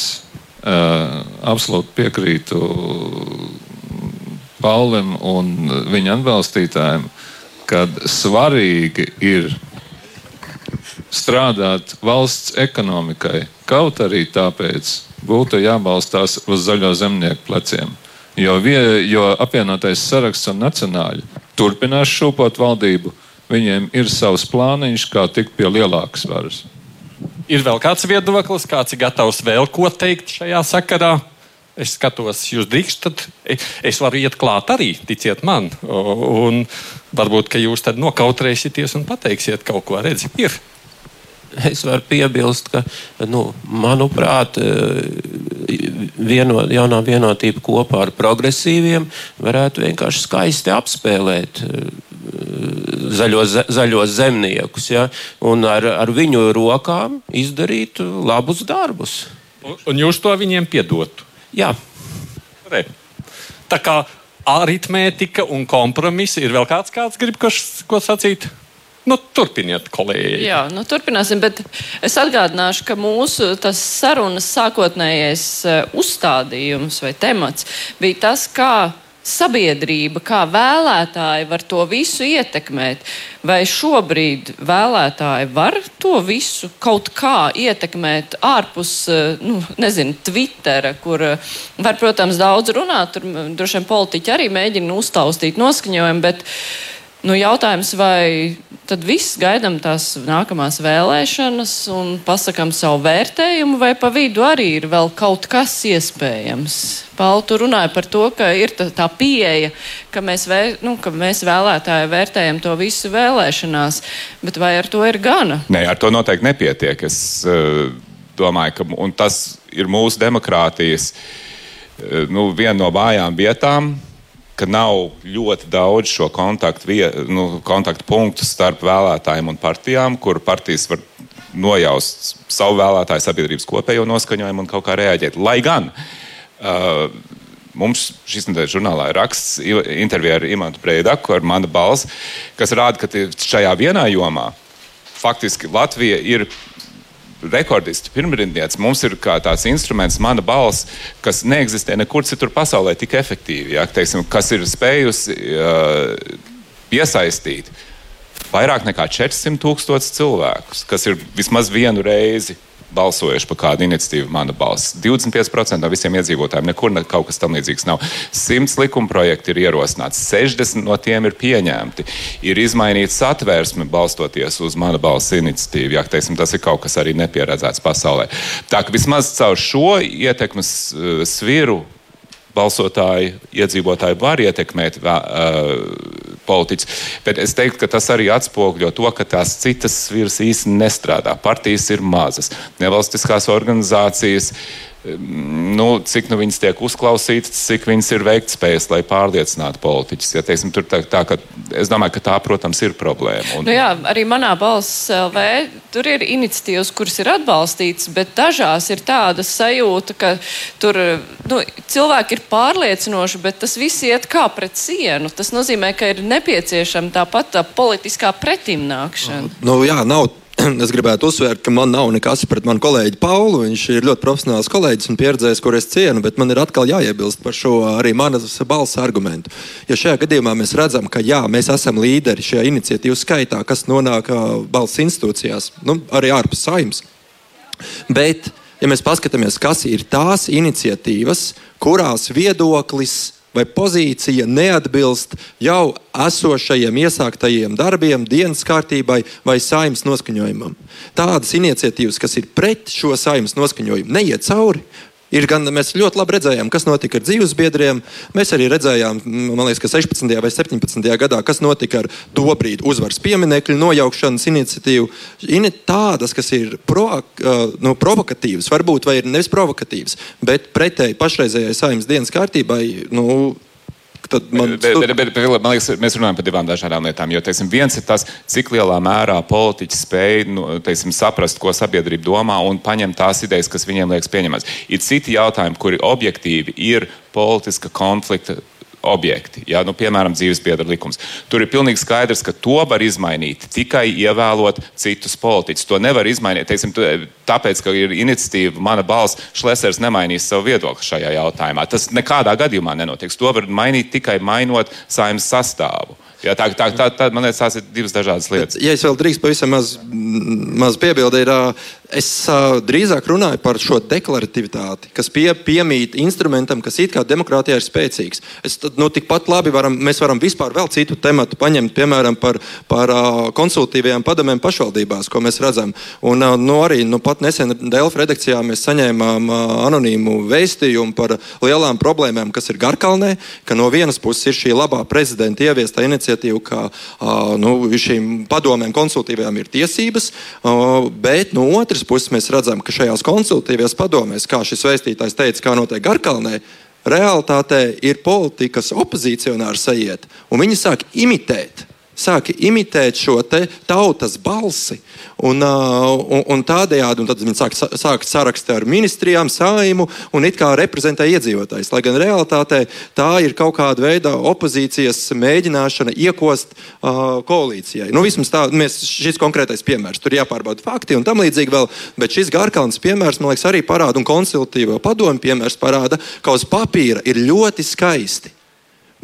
uh, absolūti piekrītu Paulim un viņa atbalstītājiem, ka svarīgi ir strādāt valsts ekonomikai. Kaut arī tāpēc būtu jābalstās uz zaļo zemnieku pleciem. Jo, vie, jo apvienotais saraksts un nacionāļi turpinās šūpot valdību. Viņiem ir savs plāniņš, kā tikt pie lielākas varas. Ir vēl kāds viedoklis, kāds ir gatavs vēl ko teikt šajā sakarā? Es skatos, jūs drīkstat, es varu iet klāt arī, ticiet man. Un varbūt, ka jūs tad nokautrēsieties un pateiksiet kaut ko, redzi, ir. Es varu piebilst, ka, nu, manuprāt, vieno, jaunā vienotība kopā ar progresīviem varētu vienkārši skaisti apspēlēt zaļos, zaļos zemniekus ja, un ar, ar viņu rokām izdarīt labus darbus. Un, un jūs to viņiem piedotu? Jā. Re. Tā kā aritmētika un kompromisi ir vēl kāds, kāds grib ko, ko sacīt? Nu, turpiniet, kolēģi. Jā, nu, turpināsim, bet es atgādināšu, ka mūsu sarunas sākotnējais uh, uzstādījums vai temats bija tas, kā sabiedrība, kā vēlētāji var to visu ietekmēt. Vai šobrīd vēlētāji var to visu kaut kā ietekmēt ārpus, eh, nu, nezinu, Twittera, kur eh, var, protams, daudz runāt, tur droši vien politiķi arī mēģina uztaustīt noskaņojumu, bet Nu, jautājums, vai tad viss gaidām tās nākamās vēlēšanas un pasakām savu vērtējumu, vai pa vidu arī ir vēl kaut kas iespējams? Pauli, tu runāji par to, ka ir tā, tā pieeja, ka mēs, vēr, nu, ka mēs vēlētāji vērtējam to visu vēlēšanās, bet vai ar to ir gana? Nē, ar to noteikti nepietiek. Es uh, domāju, ka tas ir mūsu demokrātijas uh, nu, viena no vājām vietām ka nav ļoti daudz šo kontaktu, nu, kontaktu punktu starp vēlētājiem un partijām, kur partijas var nojaust savu vēlētāju sabiedrības kopējo noskaņojumu un kaut kā reaģēt. Lai gan uh, mums šis nedēļas žurnālā ir raksts, intervija ar Imantu Breidaku ar Manu Balsu, kas rāda, ka šajā vienā jomā faktiski Latvija ir rekordisti, pirmrindnieci. Mums ir tāds instruments, mana balss, kas neeksistē nekur citur pasaulē tik efektīvi, ja, teiksim, kas ir spējusi uh, piesaistīt vairāk nekā 400 tūkstošus cilvēkus, kas ir vismaz vienu reizi balsojuši par kādu iniciatīvu, mana balss. 25% no visiem iedzīvotājiem nekur ne, kaut kas tamlīdzīgs nav. 100 likuma projekti ir ierosināts, 60 no tiem ir pieņemti. Ir izmainīta satvērsme balstoties uz mana balss iniciatīvu. Jā, teiksim, tas ir kaut kas arī nepieredzēts pasaulē. Tā ka vismaz caur šo ietekmes uh, sviru balsotāji, iedzīvotāji var ietekmēt uh, politiķus. Bet es teiktu, ka tas arī atspoguļo to, ka tās citas sviras īsti nestrādā. Partijas ir mazas, nevalstiskās organizācijas. Nu, cik nu viņas tiek uzklausītas, cik viņas ir veiktspējas, lai pārliecinātu politiķus. Ja, teiksim, tā, tā, ka, es domāju, ka tā, protams, ir problēma. Un... Nu jā, arī manā balss LV tur ir iniciatīvas, kuras ir atbalstītas, bet dažās ir tāda sajūta, ka tur nu, cilvēki ir pārliecinoši, bet tas viss iet kā pret sienu. Tas nozīmē, ka ir nepieciešama tāpat tā politiskā pretimnākšana. Nu, jā, nav es gribētu uzsvērt, ka man nav nekas pret manu kolēģi Paulu. Viņš ir ļoti profesionāls kolēģis un pieredzējis, kur es cienu, bet man ir atkal jāiebilst par šo arī manas balss argumentu. Jo šajā gadījumā mēs redzam, ka jā, mēs esam līderi šajā iniciatīvu skaitā, kas nonāk balss institūcijās, nu, arī ārpus saimnes. Bet, ja mēs paskatāmies, kas ir tās iniciatīvas, kurās viedoklis vai pozīcija neatbilst jau esošajiem iesāktajiem darbiem, dienas kārtībai vai saimnes noskaņojumam. Tādas iniciatīvas, kas ir pret šo saimnes noskaņojumu, neiet cauri. Ir gan mēs ļoti labi redzējām, kas notika ar dzīvesbiedriem. Mēs arī redzējām, liekas, ka 16. vai 17. gadā, kas notika ar to brīdi uzvaras pieminiekļu nojaukšanas iniciatīvu. Ir tādas, kas ir pro, nu, provokatīvas, varbūt vai ir nevis provokatīvas, bet pretēji pašreizējai saimnes dienas kārtībai. Nu, tad man, bet, bet, bet, bet, man liekas, mēs runājam par divām dažādām lietām. Jo teiksim, viens ir tas, cik lielā mērā politiķi spēj nu, teiksim, saprast, ko sabiedrība domā un paņemt tās idejas, kas viņiem liekas pieņemamas. Ir citi jautājumi, kuri objektīvi ir politiska konflikta objekti, ja, nu, piemēram, dzīvesbiedra likums. Tur ir pilnīgi skaidrs, ka to var izmainīt tikai ievēlot citus politiķus. To nevar izmainīt, teiksim, tāpēc, ka ir iniciatīva, mana balss, Šlesers nemainīs savu viedokli šajā jautājumā. Tas nekādā gadījumā nenotiks. To var mainīt tikai mainot saimnes sastāvu. Jā, tā, tā, tā, tā, man liekas, tās ir divas dažādas lietas. Ja es vēl drīkstu pavisam maz, maz piebildīt, Es uh, drīzāk runāju par šo deklarativitāti, kas pie, piemīt instrumentam, kas it kā demokrātijā ir spēcīgs. Es, nu, tikpat labi varam, mēs varam vispār vēl citu tematu paņemt, piemēram, par, par uh, konsultīvajām padomēm pašvaldībās, ko mēs redzam. Un, uh, nu, arī nu, pat nesen Delfa redakcijā mēs saņēmām uh, anonīmu vēstījumu par lielām problēmām, kas ir Garkalnē, ka no vienas puses ir šī labā prezidenta ieviestā iniciatīva, ka uh, nu, šīm padomēm konsultīvajām ir tiesības, uh, bet no otras otras puses mēs redzam, ka šajās konsultīvajās padomēs, kā šis vēstītājs teica, kā notiek Garkalnē, realitātē ir politikas opozicionāri sajiet, un viņi sāk imitēt sāka imitēt šo tautas balsi. Un, un, un tādējādi un viņi sāk, sāk sarakstīt ar ministrijām, sājumu un it kā reprezentē iedzīvotājs. Lai gan realitātē tā ir kaut kāda veida opozīcijas mēģināšana iekost uh, koalīcijai. Nu, vismaz tā, mēs, šis konkrētais piemērs, tur jāpārbauda fakti un tam līdzīgi vēl, bet šis Gārkalns piemērs, man liekas, arī parāda un konsultīvo padomu piemērs parāda, ka uz papīra ir ļoti skaisti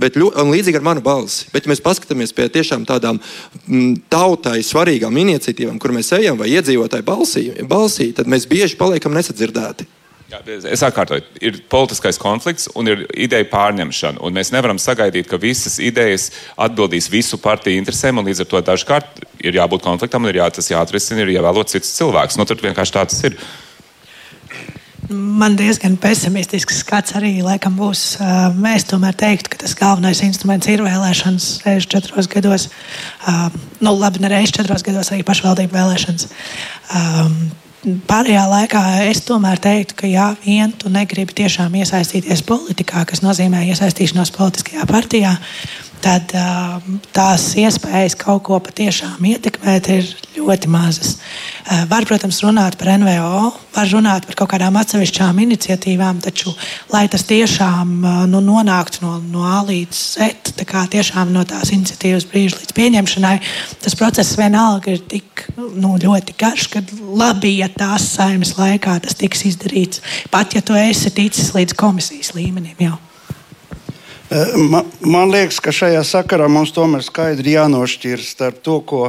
bet līdzīgi ar manu balsi. Bet, ja mēs paskatāmies pie tiešām tādām m, mm, tautai svarīgām iniciatīvām, kur mēs ejam, vai iedzīvotāju balsī, balsī tad mēs bieži paliekam nesadzirdēti. Jā, es atkārtoju, ir politiskais konflikts un ir ideja pārņemšana. Mēs nevaram sagaidīt, ka visas idejas atbildīs visu partiju interesēm. Līdz ar to dažkārt ir jābūt konfliktam un ir jā, tas jāatrisina, ir jāvēlot cits cilvēks. Nu, tur vienkārši tā tas ir. Man diezgan pesimistisks skats arī laikam būs. Mēs tomēr teiktu, ka tas galvenais instruments ir vēlēšanas reizes četros gados. Nu, labi, ne reizes četros gados arī pašvaldību vēlēšanas. Pārējā laikā es tomēr teiktu, ka, ja vien tu negribi tiešām iesaistīties politikā, kas nozīmē iesaistīšanos politiskajā partijā, tad tās iespējas kaut ko patiešām ietekmēt ir ļoti mazas. Var, protams, runāt par NVO, var runāt par kaut kādām atsevišķām iniciatīvām, taču, lai tas tiešām nu, nonāktu no, no A līdz Z, tā kā tiešām no tās iniciatīvas brīža līdz pieņemšanai, tas process vienalga ir tik nu, ļoti garš, ka labi, ja tās saimnes laikā tas tiks izdarīts, pat ja tu esi ticis līdz komisijas līmenim. Jau. Eh, man, liekas, ka šajā sakarā mums tomēr skaidri jānošķir starp to, ko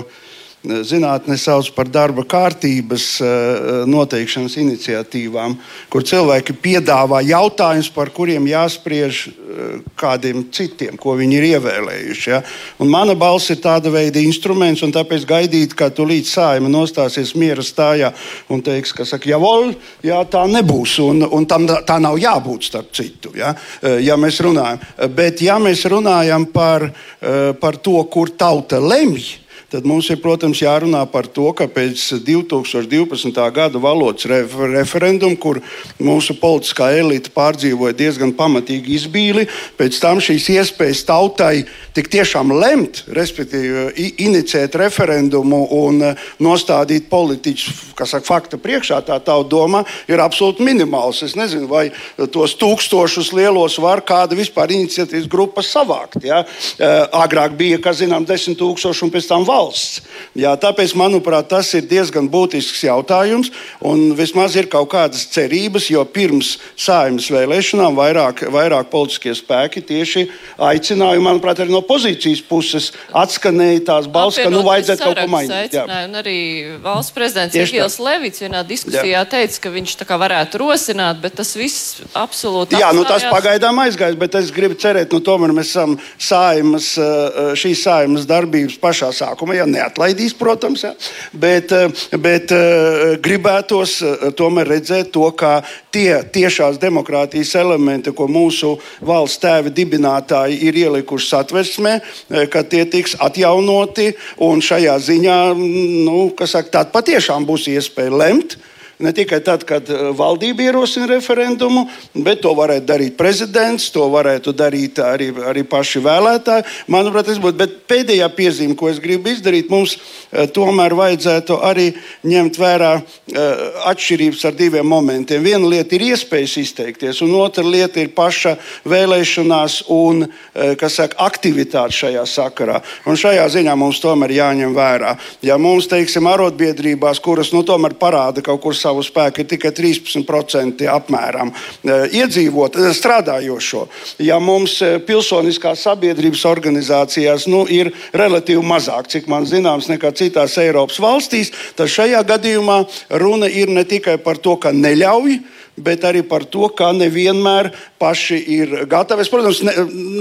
zinātne sauc par darba kārtības eh, noteikšanas iniciatīvām, kur cilvēki piedāvā jautājumus, par kuriem jāspriež eh, kādiem citiem, ko viņi ir ievēlējuši. Ja? Un mana balss ir tāda veida instruments, un tāpēc gaidīt, ka tu līdz sājuma nostāsies miera stājā un teiks, ka saka, javol, jā, tā nebūs, un, un tam tā nav jābūt starp citu, ja, eh, ja mēs runājam. Bet ja mēs runājam par, par to, kur tauta lemj, tad mums ir, protams, jārunā par to, ka pēc 2012. gada valodas referenduma, kur mūsu politiskā elite pārdzīvoja diezgan pamatīgi izbīli, pēc tam šīs iespējas tautai tik tiešām lemt, respektīvi inicēt referendumu un e, nostādīt politiķus, kas saka, fakta priekšā, tā tauta domā, ir absolūti minimāls. Es nezinu, vai tos tūkstošus lielos var kāda vispār iniciatīvas grupa savākt. Ja? E, agrāk bija, kā zinām, desmit tūkstoši un pēc tam valsts valsts. Jā, tāpēc, manuprāt, tas ir diezgan būtisks jautājums. Vismaz ir kaut kādas cerības, jo pirms saimnes vēlēšanām vairāk, vairāk politiskie spēki tieši aicināja, manuprāt, arī no pozīcijas puses atskanēja tās balss, ka nu vajadzētu kaut ko mainīt. Arī valsts prezidents Egils Levits vienā diskusijā jā. teica, ka viņš tā kā varētu rosināt, bet tas viss absolūti. Jā, nu tas pagaidām aizgājis, bet es gribu cerēt, nu tomēr mēs esam saimas, šīs saimas darbības pašā sākumā sākuma, ja neatlaidīs, protams, ja, bet, eh, bet eh, gribētos eh, tomēr redzēt to, kā tie tiešās demokrātijas elementi, ko mūsu valsts tēvi dibinātāji ir ielikuši satversmē, ka tie tiks atjaunoti un šajā ziņā, nu, kas saka, tā patiešām būs iespēja lemt Ne tikai tad, kad eh, valdība ierosina referendumu, bet to varētu darīt prezidents, to varētu darīt arī, arī paši vēlētāji. Manuprāt, tas būtu. Bet pēdējā piezīme, ko es gribu izdarīt, mums eh, tomēr vajadzētu arī ņemt vērā eh, atšķirības ar diviem momentiem. Viena lieta ir iespējas izteikties, un otra lieta ir paša vēlēšanās un saka, aktivitāte šajā sakarā. Un šajā ziņā mums tomēr jāņem vērā. Ja mums, teiksim, arotbiedrībās, kuras nu, tomēr parāda kaut kur savu savu spēku ir tikai 13% apmēram iedzīvot, strādājošo. Ja mums pilsoniskās sabiedrības organizācijās nu, ir relatīvi mazāk, cik man zināms, nekā citās Eiropas valstīs, tad šajā gadījumā runa ir ne tikai par to, ka neļauj bet arī par to, ka nevienmēr paši ir gatavi. Es, protams, ne,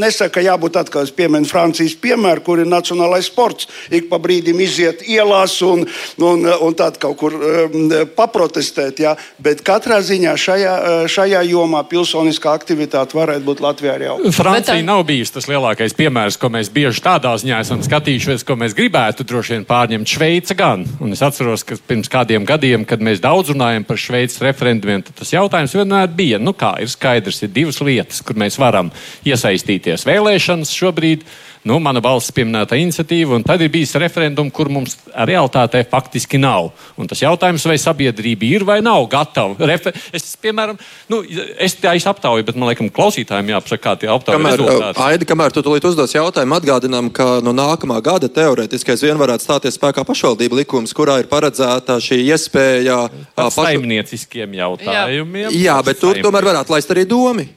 nesaku, ka jābūt atkal, pieminu Francijas piemēru, kur ir nacionālais sports. Ik pa brīdim iziet ielās un, un, un tad kaut kur um, paprotestēt. Ja? Bet katrā ziņā šajā, šajā jomā pilsoniskā aktivitāte varētu būt Latvijā arī augsta. Francija bet, nav bijusi tas lielākais piemērs, ko mēs bieži tādā ziņā esam skatījušies, ko mēs gribētu droši vien pārņemt. Šveice gan. Un es atceros, ka pirms kādiem gadiem, kad mēs daudz runājam par Šveices referendumiem, tas jautājums vienmēr bija, nu kā ir skaidrs, ir divas lietas, kur mēs varam iesaistīties. Vēlēšanas šobrīd nu, mana valsts pieminēta iniciatīva, un tad ir bijis referendums, kur mums realitātē faktiski nav. Un tas jautājums, vai sabiedrība ir vai nav gatava. Refer es, piemēram, nu, es tā īsti aptauju, bet man liekas, klausītājiem jāapsaka, kā tie aptaujas kamēr, rezultāti. Aidi, kamēr tu tulīt uzdos jautājumu, atgādinām, ka no nākamā gada teorētiski aizvien varētu stāties spēkā pašvaldību likums, kurā ir paredzēta šī iespēja par pašu... saimnieciskiem jautājumiem. Jā, jā bet tur tomēr varētu laist arī domi.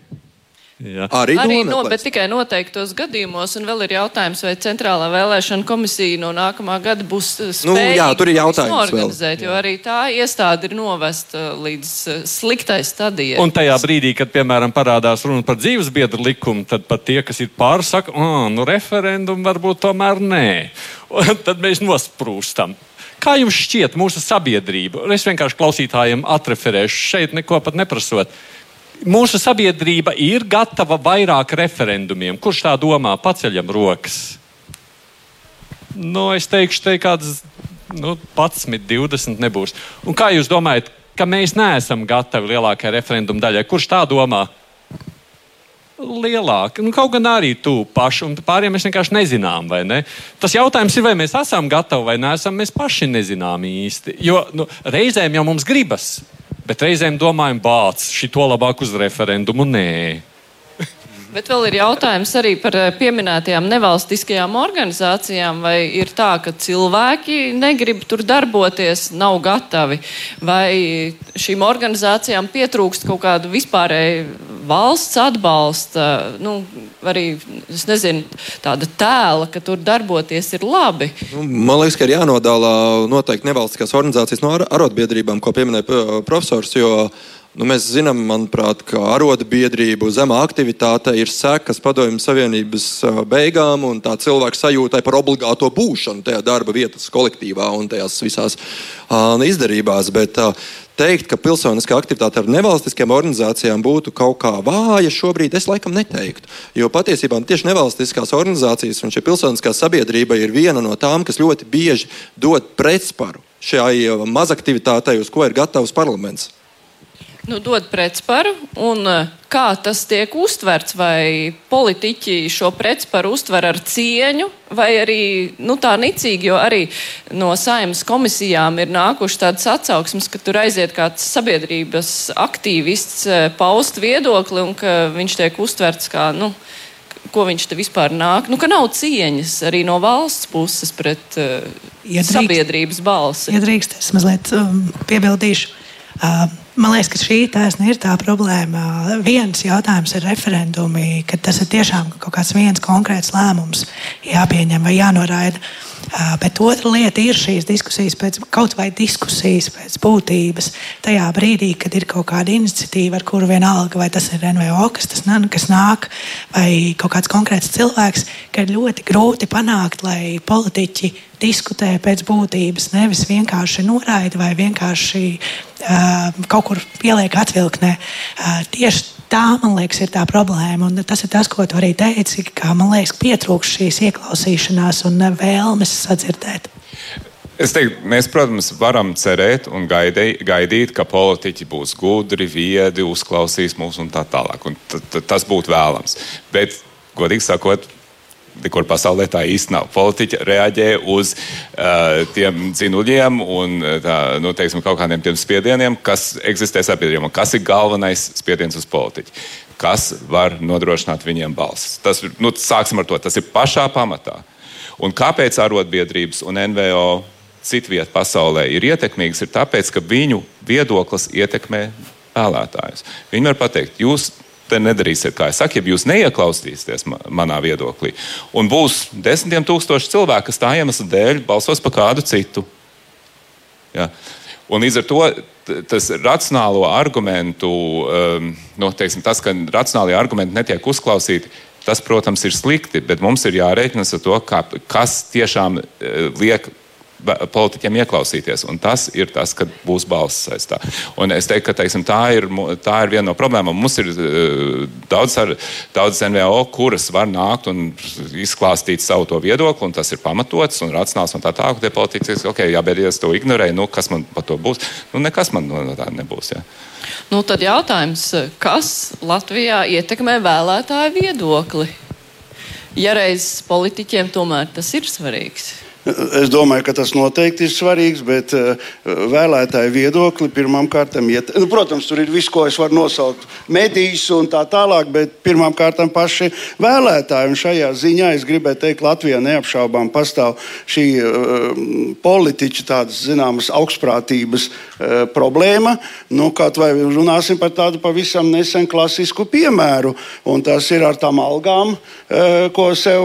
Jā. Arī, Arī no, bet tikai noteiktos gadījumos, un vēl ir jautājums, vai Centrālā vēlēšana komisija no nākamā gada būs uh, Nu, spējīga jā, tur ir jautājums vēl. norganizēt, jo arī tā iestāde ir novesta līdz uh, sliktai stadijai. Un tajā brīdī, kad, piemēram, parādās runa par dzīvesbiedru likumu, tad pat tie, kas ir pār, saka, ah, nu referendumu varbūt tomēr nē. Un tad mēs nosprūstam. Kā jums šķiet mūsu sabiedrība? Es vienkārši klausītājiem atreferēšu šeit, neko pat neprasot. Mūsu sabiedrība ir gatava vairāk referendumiem. Kurš tā domā? Paceļam rokas. Nu, es teikšu, te kāds nu, 11, 20 nebūs. Un kā jūs domājat, ka mēs neesam gatavi lielākajai referendumu daļai? Kurš tā domā? Lielāka. Nu, kaut gan arī tu paši, un pārējiem mēs vienkārši nezinām, vai ne? Tas jautājums ir, vai mēs esam gatavi vai neesam, mēs paši nezinām īsti. Jo nu, reizēm jau mums gribas, bet reizēm domājam, bāc, šito labāk uz referendumu nē. Bet vēl ir jautājums arī par eh, pieminētajām nevalstiskajām organizācijām. Vai ir tā, ka cilvēki negrib tur darboties, nav gatavi, vai šīm organizācijām pietrūkst kaut kādu vispārēju valsts atbalsta, nu, arī nezinu, tāda tēla, ka tur darboties ir labi. Nu, man liekas, ka ir jānodala noteikti nevalstiskās organizācijas no ar arotbiedrībām, ko pieminēja profesors. Jo Nu, mēs zinām, manuprāt, ka arotbiedrību zemā aktivitāte ir sekas padomju Savienības beigām un tā cilvēka sajūtai par obligāto būšanu tajā darba vietas kolektīvā un tajās visās ā, izdarībās. Bet, ā, Teikt, ka pilsoniskā aktivitāte ar nevalstiskām organizācijām būtu kaut kā vāja, šobrīd es laikam neteiktu. Jo patiesībā tieši nevalstiskās organizācijas un šī pilsoniskā sabiedrība ir viena no tām, kas ļoti bieži dod pretsparu šai mazaktivitātei, uz ko ir gatavs parlaments. Nu, dod pretsparu, un eh, kā tas tiek uztverts? Vai politiķi šo pretsparu uztver ar cieņu, vai arī nu, tā nicīgi, jo arī no saimnes komisijām ir nākuši tādas atsauksmes, ka tur aiziet kāds sabiedrības aktīvists eh, paust viedokli, un ka viņš tiek uztverts kā. Nu, Ko viņš te vispār nāk? Nu, ka nav cieņas arī no valsts puses pret uh, Ja drīkst. sabiedrības balsi. Ja drīkst, es mazliet um, piebildīšu. Man liekas, ka šī taisna ir tā problēma. Viens jautājums ir referendumi, ka tas ir tiešām kaut kāds viens konkrēts lēmums jāpieņem vai jānoraida. Bet otra lieta ir šīs diskusijas, pēc, kaut vai diskusijas pēc būtības. Tajā brīdī, kad ir kaut kāda iniciatīva, ar kuru vienalga, vai tas ir NVO, kas, tas, kas nāk, vai kaut kāds konkrēts cilvēks, ka ir ļoti grūti panākt, lai politiķi diskutē pēc būtības, nevis vienkārši noraida vai vienkārši uh, kaut kur pieliek atvilknē. Uh, tieši tā, man liekas, ir tā problēma. Un tas ir tas, ko tu arī teici, ka man liekas, pietrūkst šīs ieklausīšanās un vēlmes sadzirdēt. Es teiktu, mēs, protams, varam cerēt un gaidī, gaidīt, ka politiķi būs gudri, viedi, uzklausīs mūs un tā tālāk. Un t- t- tas būtu vēlams. Bet, godīgi sakot, nekur pasaulē tā īsti nav. Politiķi reaģē uz uh, tiem dzinuļiem un tā, nu, teiksim, kaut kādiem tiem spiedieniem, kas eksistē sabiedrībā. Kas ir galvenais spiediens uz politiķi? Kas var nodrošināt viņiem balsis? Tas, nu, sāksim ar to. Tas ir pašā pamatā. Un kāpēc arotbiedrības un NVO citviet pasaulē ir ietekmīgas, ir tāpēc, ka viņu viedoklis ietekmē vēlētājus. Viņi var pateikt, jūs te nedarīsiet, kā es saku, ja jūs neieklausīsieties manā viedoklī. Un būs desmitiem tūkstoši cilvēku, kas tā iemesla dēļ balsos par kādu citu. Ja? Un līdz ar to tas racionālo argumentu, um, nu, teiksim, tas, ka racionālie argumenti netiek uzklausīti, tas, protams, ir slikti, bet mums ir jārēķinas ar to, kā, kas tiešām uh, liek politiķiem ieklausīties. Un tas ir tas, kad būs balss saistā. Un es teiktu, ka teiksim, tā, ir, tā ir viena no problēmām. Mums ir uh, daudz, ar, daudz NVO, kuras var nākt un izklāstīt savu to viedokli, un tas ir pamatots un racionāls un tā tālāk. Tie politiķi saka, ok, jā, bet ja es to ignorēju, nu, kas man par to būs? Nu, nekas man no tā nebūs. Jā. Nu, tad jautājums, kas Latvijā ietekmē vēlētāju viedokli? Ja reiz politiķiem tomēr tas ir svarīgs. Es domāju, ka tas noteikti ir svarīgs, bet uh, vēlētāju viedokli pirmkārt iet. Nu, protams, tur ir viss, ko es varu nosaukt, medijas un tā tālāk, bet pirmkārt paši vēlētāji. Un šajā ziņā es gribēju teikt, Latvijā neapšaubām pastāv šī uh, politiķa tādas zināmas augstprātības uh, problēma. Nu, kaut vai runāsim par tādu pavisam nesen klasisku piemēru, un tas ir ar tām algām, uh, ko sev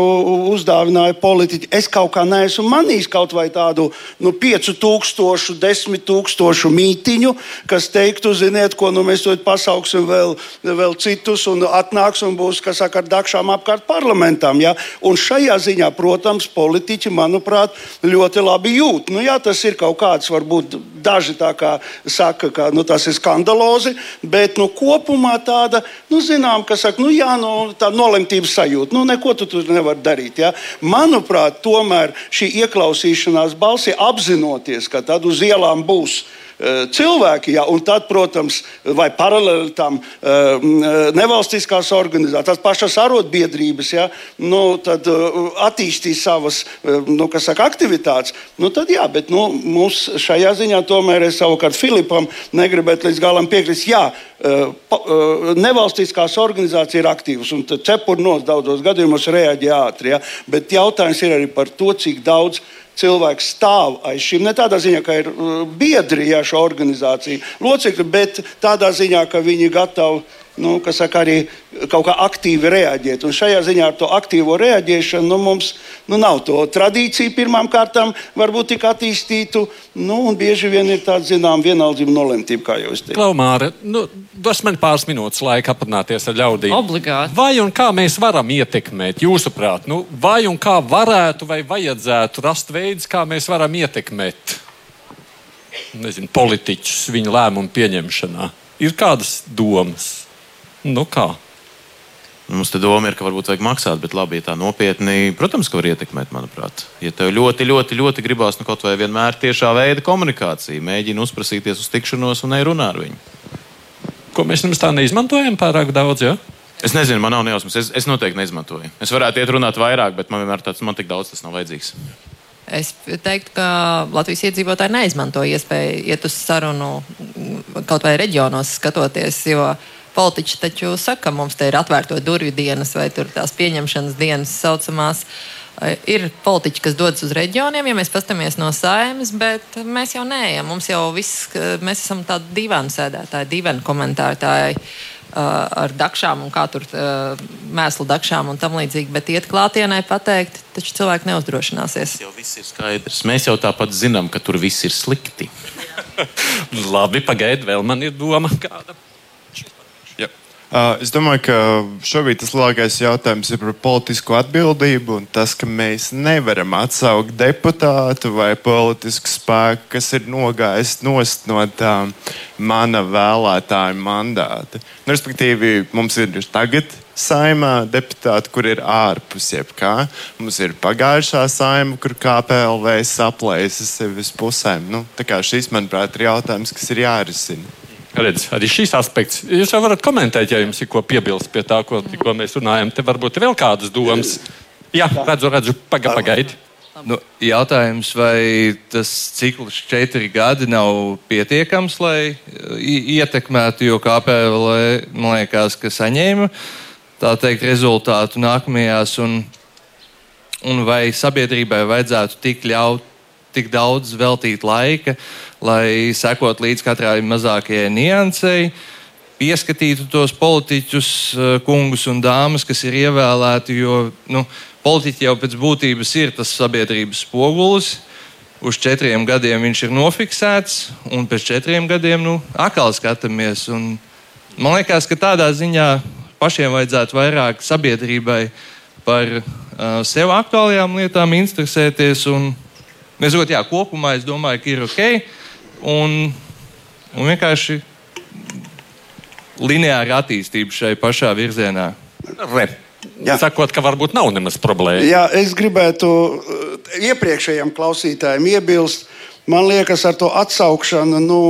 uzdāvināja politiķi. Es kaut kā neesmu manījis kaut vai tādu nu, 5000, 10,000 mītiņu, kas teiktu, ziniet, ko nu, mēs to pasauksim vēl, vēl citus, un atnāks un būs, kas saka, ar dakšām apkārt parlamentam. Ja? Un šajā ziņā, protams, politiķi, manuprāt, ļoti labi jūt. Nu, jā, tas ir kaut kāds, varbūt daži tā kā saka, ka nu, tas ir skandalozi, bet nu, kopumā tāda, nu, zinām, ka saka, nu, jā, nu, tā nolemtības sajūta. Nu, neko tu tur nevar darīt. Ja? Manuprāt, tomēr šī ieklausīšanās balsi, apzinoties, ka tad uz ielām būs cilvēki, ja, un tad, protams, vai paralēli tam uh, nevalstiskās organizācijas, tās pašas arotbiedrības, ja, nu, tad attīstīs savas nu, saka, aktivitātes. Nu, tad, jā, bet nu, mums šajā ziņā tomēr es savukārt Filipam negribētu līdz galam piekrist. Jā, nevalstiskās organizācijas ir aktīvas, un cepurnos daudzos gadījumos reaģē ātri. Ja, bet jautājums ir arī par to, cik daudz cilvēks stāv aiz šīm. Ne tādā ziņā, ka ir uh, biedri jā, šo organizāciju locekļi, bet tādā ziņā, ka viņi gatavi nu, saka, arī kaut kā aktīvi reaģēt. Un šajā ziņā ar to aktīvo reaģēšanu nu, mums nu, nav to tradīciju pirmām kārtām, varbūt tik attīstītu. Nu, un bieži vien ir tāda zināmā vienaldzība nolemtība, kā jau es teicu. Klaumāra, nu, dos man pāris minūtes laika aprunāties ar ļaudīm. Obligāti. Vai un kā mēs varam ietekmēt, jūsuprāt, nu, vai un kā varētu vai vajadzētu rast veidus, kā mēs varam ietekmēt nezinu, politiķus viņu lēmumu pieņemšanā? Ir kādas domas? Nu kā? Mums te doma ir, ka varbūt vajag maksāt, bet labi, ja tā nopietni, protams, ka var ietekmēt, manuprāt. Ja tev ļoti, ļoti, ļoti gribās nu, kaut vai vienmēr tiešā veida komunikācija, mēģina uzprasīties uz tikšanos un nerunā ar viņu. Ko mēs nemaz tā neizmantojam pārāk daudz, ja? Es nezinu, man nav nejausmas. Es, es noteikti neizmantoju. Es varētu iet runāt vairāk, bet man vienmēr tāds, man tik daudz tas nav vajadzīgs. Es teiktu, ka Latvijas iedzīvotāji neizmanto iespēju iet uz sarunu kaut vai reģionos skatoties, jo uh, Politiķi taču saka, mums te ir atvērto durvju dienas vai tās pieņemšanas dienas saucamās. Ir politiķi, kas dodas uz reģioniem, ja mēs paskatāmies no saimnes, bet mēs jau neejam. Mums jau viss, mēs esam tādi divi sēdētāji, divi komentētāji ar dakšām un kā tur mēslu dakšām un tam līdzīgi. Bet iet klātienē pateikt, taču cilvēki neuzdrošināsies. Jau viss ir skaidrs. Mēs jau tāpat zinām, ka tur viss ir slikti. Labi, pagaidi, vēl man ir doma kāda. Uh, es domāju, ka šobrīd tas lielākais jautājums ir par politisko atbildību un tas, ka mēs nevaram atsaukt deputātu vai politisku spēku, kas ir nogājis nost no tā mana vēlētāja mandāta. Nu, respektīvi, mums ir tagad saimā deputāti, kur ir ārpus jebkā. Mums ir pagājušā saima, kur KPLV saplēsa sevi uz pusēm. Nu, šis, manuprāt, ir jautājums, kas ir jārisina. Redz, arī šis aspekts. Jūs jau varat komentēt, ja jums ir ko piebilst pie tā, ko, ko mēs runājam. Te varbūt ir vēl kādas domas. Jā, redzu, redzu, paga, pagaidi. Nu, jautājums, vai tas cikls četri gadi nav pietiekams, lai ietekmētu, jo KPL, man liekas, ka saņēma tā teikt rezultātu nākamajās, un, un vai sabiedrībai vajadzētu tik ļaut tik daudz veltīt laika, lai sekot līdz katrai mazākajai niansei, pieskatītu tos politiķus, eh, kungus un dāmas, kas ir ievēlēti. Jo nu, politiķi jau pēc būtības ir tas sabiedrības spogulis. Uz četriem gadiem viņš ir nofiksēts, un pēc četriem gadiem nu, atkal skatāmies. Un man liekas, ka tādā ziņā pašiem vajadzētu vairāk sabiedrībai par uh, sev aktuālajām lietām interesēties. Un, nezot, jā, kopumā es domāju, ka ir ok. Un, un vienkārši lineāra attīstība šai pašā virzienā. Re. Jā. Sakot, ka varbūt nav nemaz problēma. Jā, es gribētu uh, iepriekšējiem klausītājiem iebilst. Man liekas, ar to atsaukšanu, nu,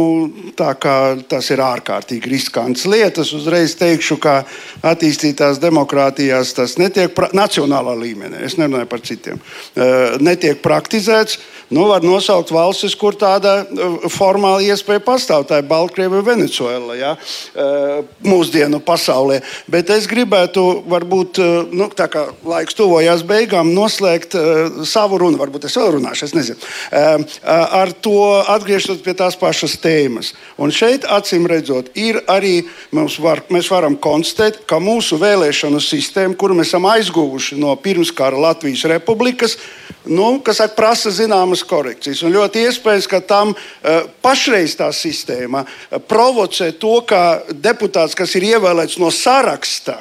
tas ir ārkārtīgi riskants lietas. Uzreiz teikšu, ka attīstītās demokrātijās tas netiek nacionālā līmenī, es nerunāju par citiem, uh, netiek praktizēts. Nu, var nosaukt valstis, kur tāda uh, formāla iespēja pastāv. Tā ir Baltkrievija, Venecuēla, ja? Uh, mūsdienu pasaulē. Bet es gribētu, varbūt, uh, nu, tā kā laiks tuvojās beigām, noslēgt savu runu. Varbūt es vēl runāšu, es nezinu. Ar to atgriežoties pie tās pašas tēmas. Un šeit, acīm redzot, ir arī var, mēs varam konstatēt, ka mūsu vēlēšanu sistēma, kuru mēs esam aizguvuši no pirmskara Latvijas republikas, nu, kas prasa zināmas korekcijas. Un ļoti iespējams, ka tam uh, pašreiz tā sistēma uh, provocē to, ka deputāts, kas ir ievēlēts no saraksta,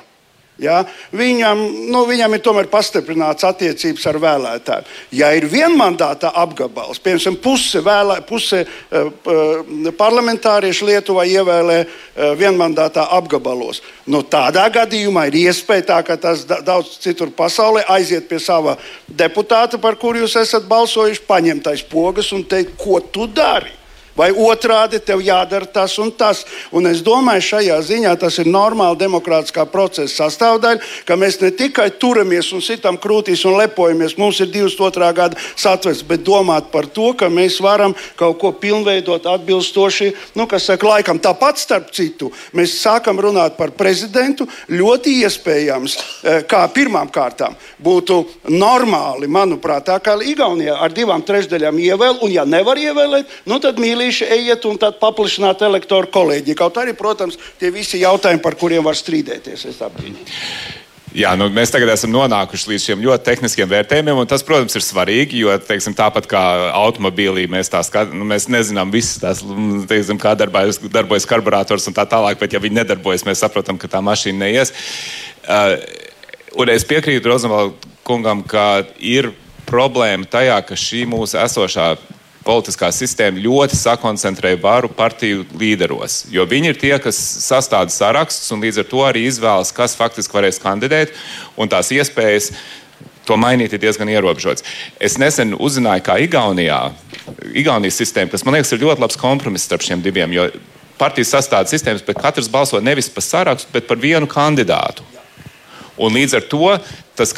Ja? Viņam, nu, viņam ir tomēr pastiprināts attiecības ar vēlētājiem. Ja ir vienmandāta apgabals, piemēram, puse, vēlē, puse uh, parlamentāriešu Lietuvā ievēlē uh, vienmandātā apgabalos, nu, tādā gadījumā ir iespēja tā, ka tas daudz citur pasaulē aiziet pie sava deputāta, par kuru jūs esat balsojuši, paņemt aiz pogas un teikt, ko tu dari. Vai otrādi tev jādara tas un tas. Un es domāju, šajā ziņā tas ir normāli demokrātiskā procesa sastāvdaļa, ka mēs ne tikai turamies un sitam krūtīs un lepojamies, mums ir 22. gada satversme, bet domāt par to, ka mēs varam kaut ko pilnveidot atbilstoši, nu, kas saka, laikam. Tāpat, starp citu, mēs sākam runāt par prezidentu. Ļoti iespējams, e, kā pirmām kārtām būtu normāli, manuprāt, tā kā Igaunijā ar divām trešdaļām ievēl, un ja nevar ievēlēt, nu tad mīlīgi mīlīši ejiet un tad paplašināt elektoru kolēģi. Kaut arī, protams, tie visi jautājumi, par kuriem var strīdēties. Jā, nu, mēs tagad esam nonākuši līdz šiem ļoti tehniskiem vērtējumiem, un tas, protams, ir svarīgi, jo, teiksim, tāpat kā automobīlī, mēs, skat, nu, mēs nezinām visas tās, teiksim, kā darbojas, darbojas karburators un tā tālāk, bet ja viņi nedarbojas, mēs saprotam, ka tā mašīna neies. Uh, un es piekrītu Rozenvaldam kungam, ka ir problēma tajā, ka šī mūsu esošā politiskā sistēma ļoti sakoncentrē varu partiju līderos. Jo viņi ir tie, kas sastāda sarakstus un līdz ar to arī izvēlas, kas faktiski varēs kandidēt un tās iespējas. To mainīt ir diezgan ierobežots. Es nesen uzzināju, kā Igaunijā, Igaunijas sistēma, kas man liekas ir ļoti labs kompromiss starp šiem diviem, jo partijas sastāvdaļas sistēmas, bet katrs balso nevis par sarakstu, bet par vienu kandidātu. Un līdz ar to tas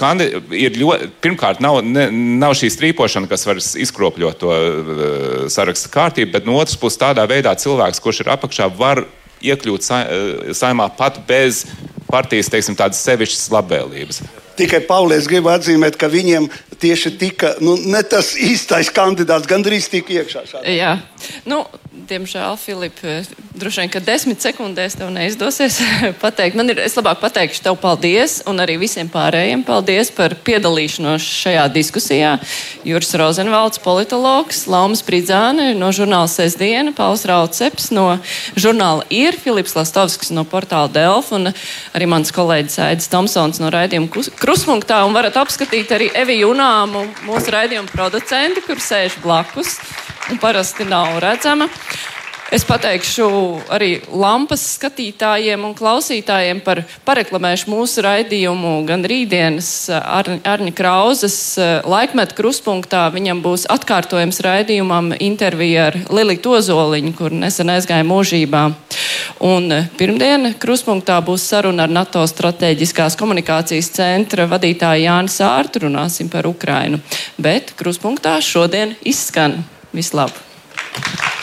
ir ļoti, pirmkārt, nav, ne, nav šī strīpošana, kas var izkropļot to uh, sarakstu kārtību, bet no otras puses, tādā veidā cilvēks, kurš ir apakšā, var iekļūt uh, saimā pat bez partijas, teiksim, tādas sevišķas labvēlības. Tikai Paulēs grib atzīmēt, ka viņiem tieši tika nu, ne tas īstais kandidāts, gandrīz tika iekšā. Šādā. Jā, nu, diemžēl, Filip, droši vien, ka desmit sekundēs tev neizdosies pateikt. Man ir, es labāk pateikšu tev paldies, un arī visiem pārējiem paldies par piedalīšanos šajā diskusijā. Juris Rozenvalds, politologs, Laumas Pridzāne no žurnāla Sesdiena, Pauls Rauceps no žurnāla Ir, Filips Lastovskis no portāla Delf un arī mans kolēģis Aidis Tomsons no raidījuma Kruspunktā. Un varat apskatīt arī Evi Junāmu, mūsu raidījuma producenti, kur sēž blakus un parasti nav redzama. Es pateikšu arī lampas skatītājiem un klausītājiem par pareklamēšu mūsu raidījumu gan rītdienas Ar, Arņa Krauzes eh, laikmetu kruspunktā. Viņam būs atkārtojums raidījumam intervija ar Lilitu Ozoliņu, kur nesen aizgāja mūžībā. Un eh, pirmdien kruspunktā būs saruna ar NATO strateģiskās komunikācijas centra vadītāju Jāni Sārtu. Runāsim par Ukrainu. Bet kruspunktā šodien izskan. Vislabāk!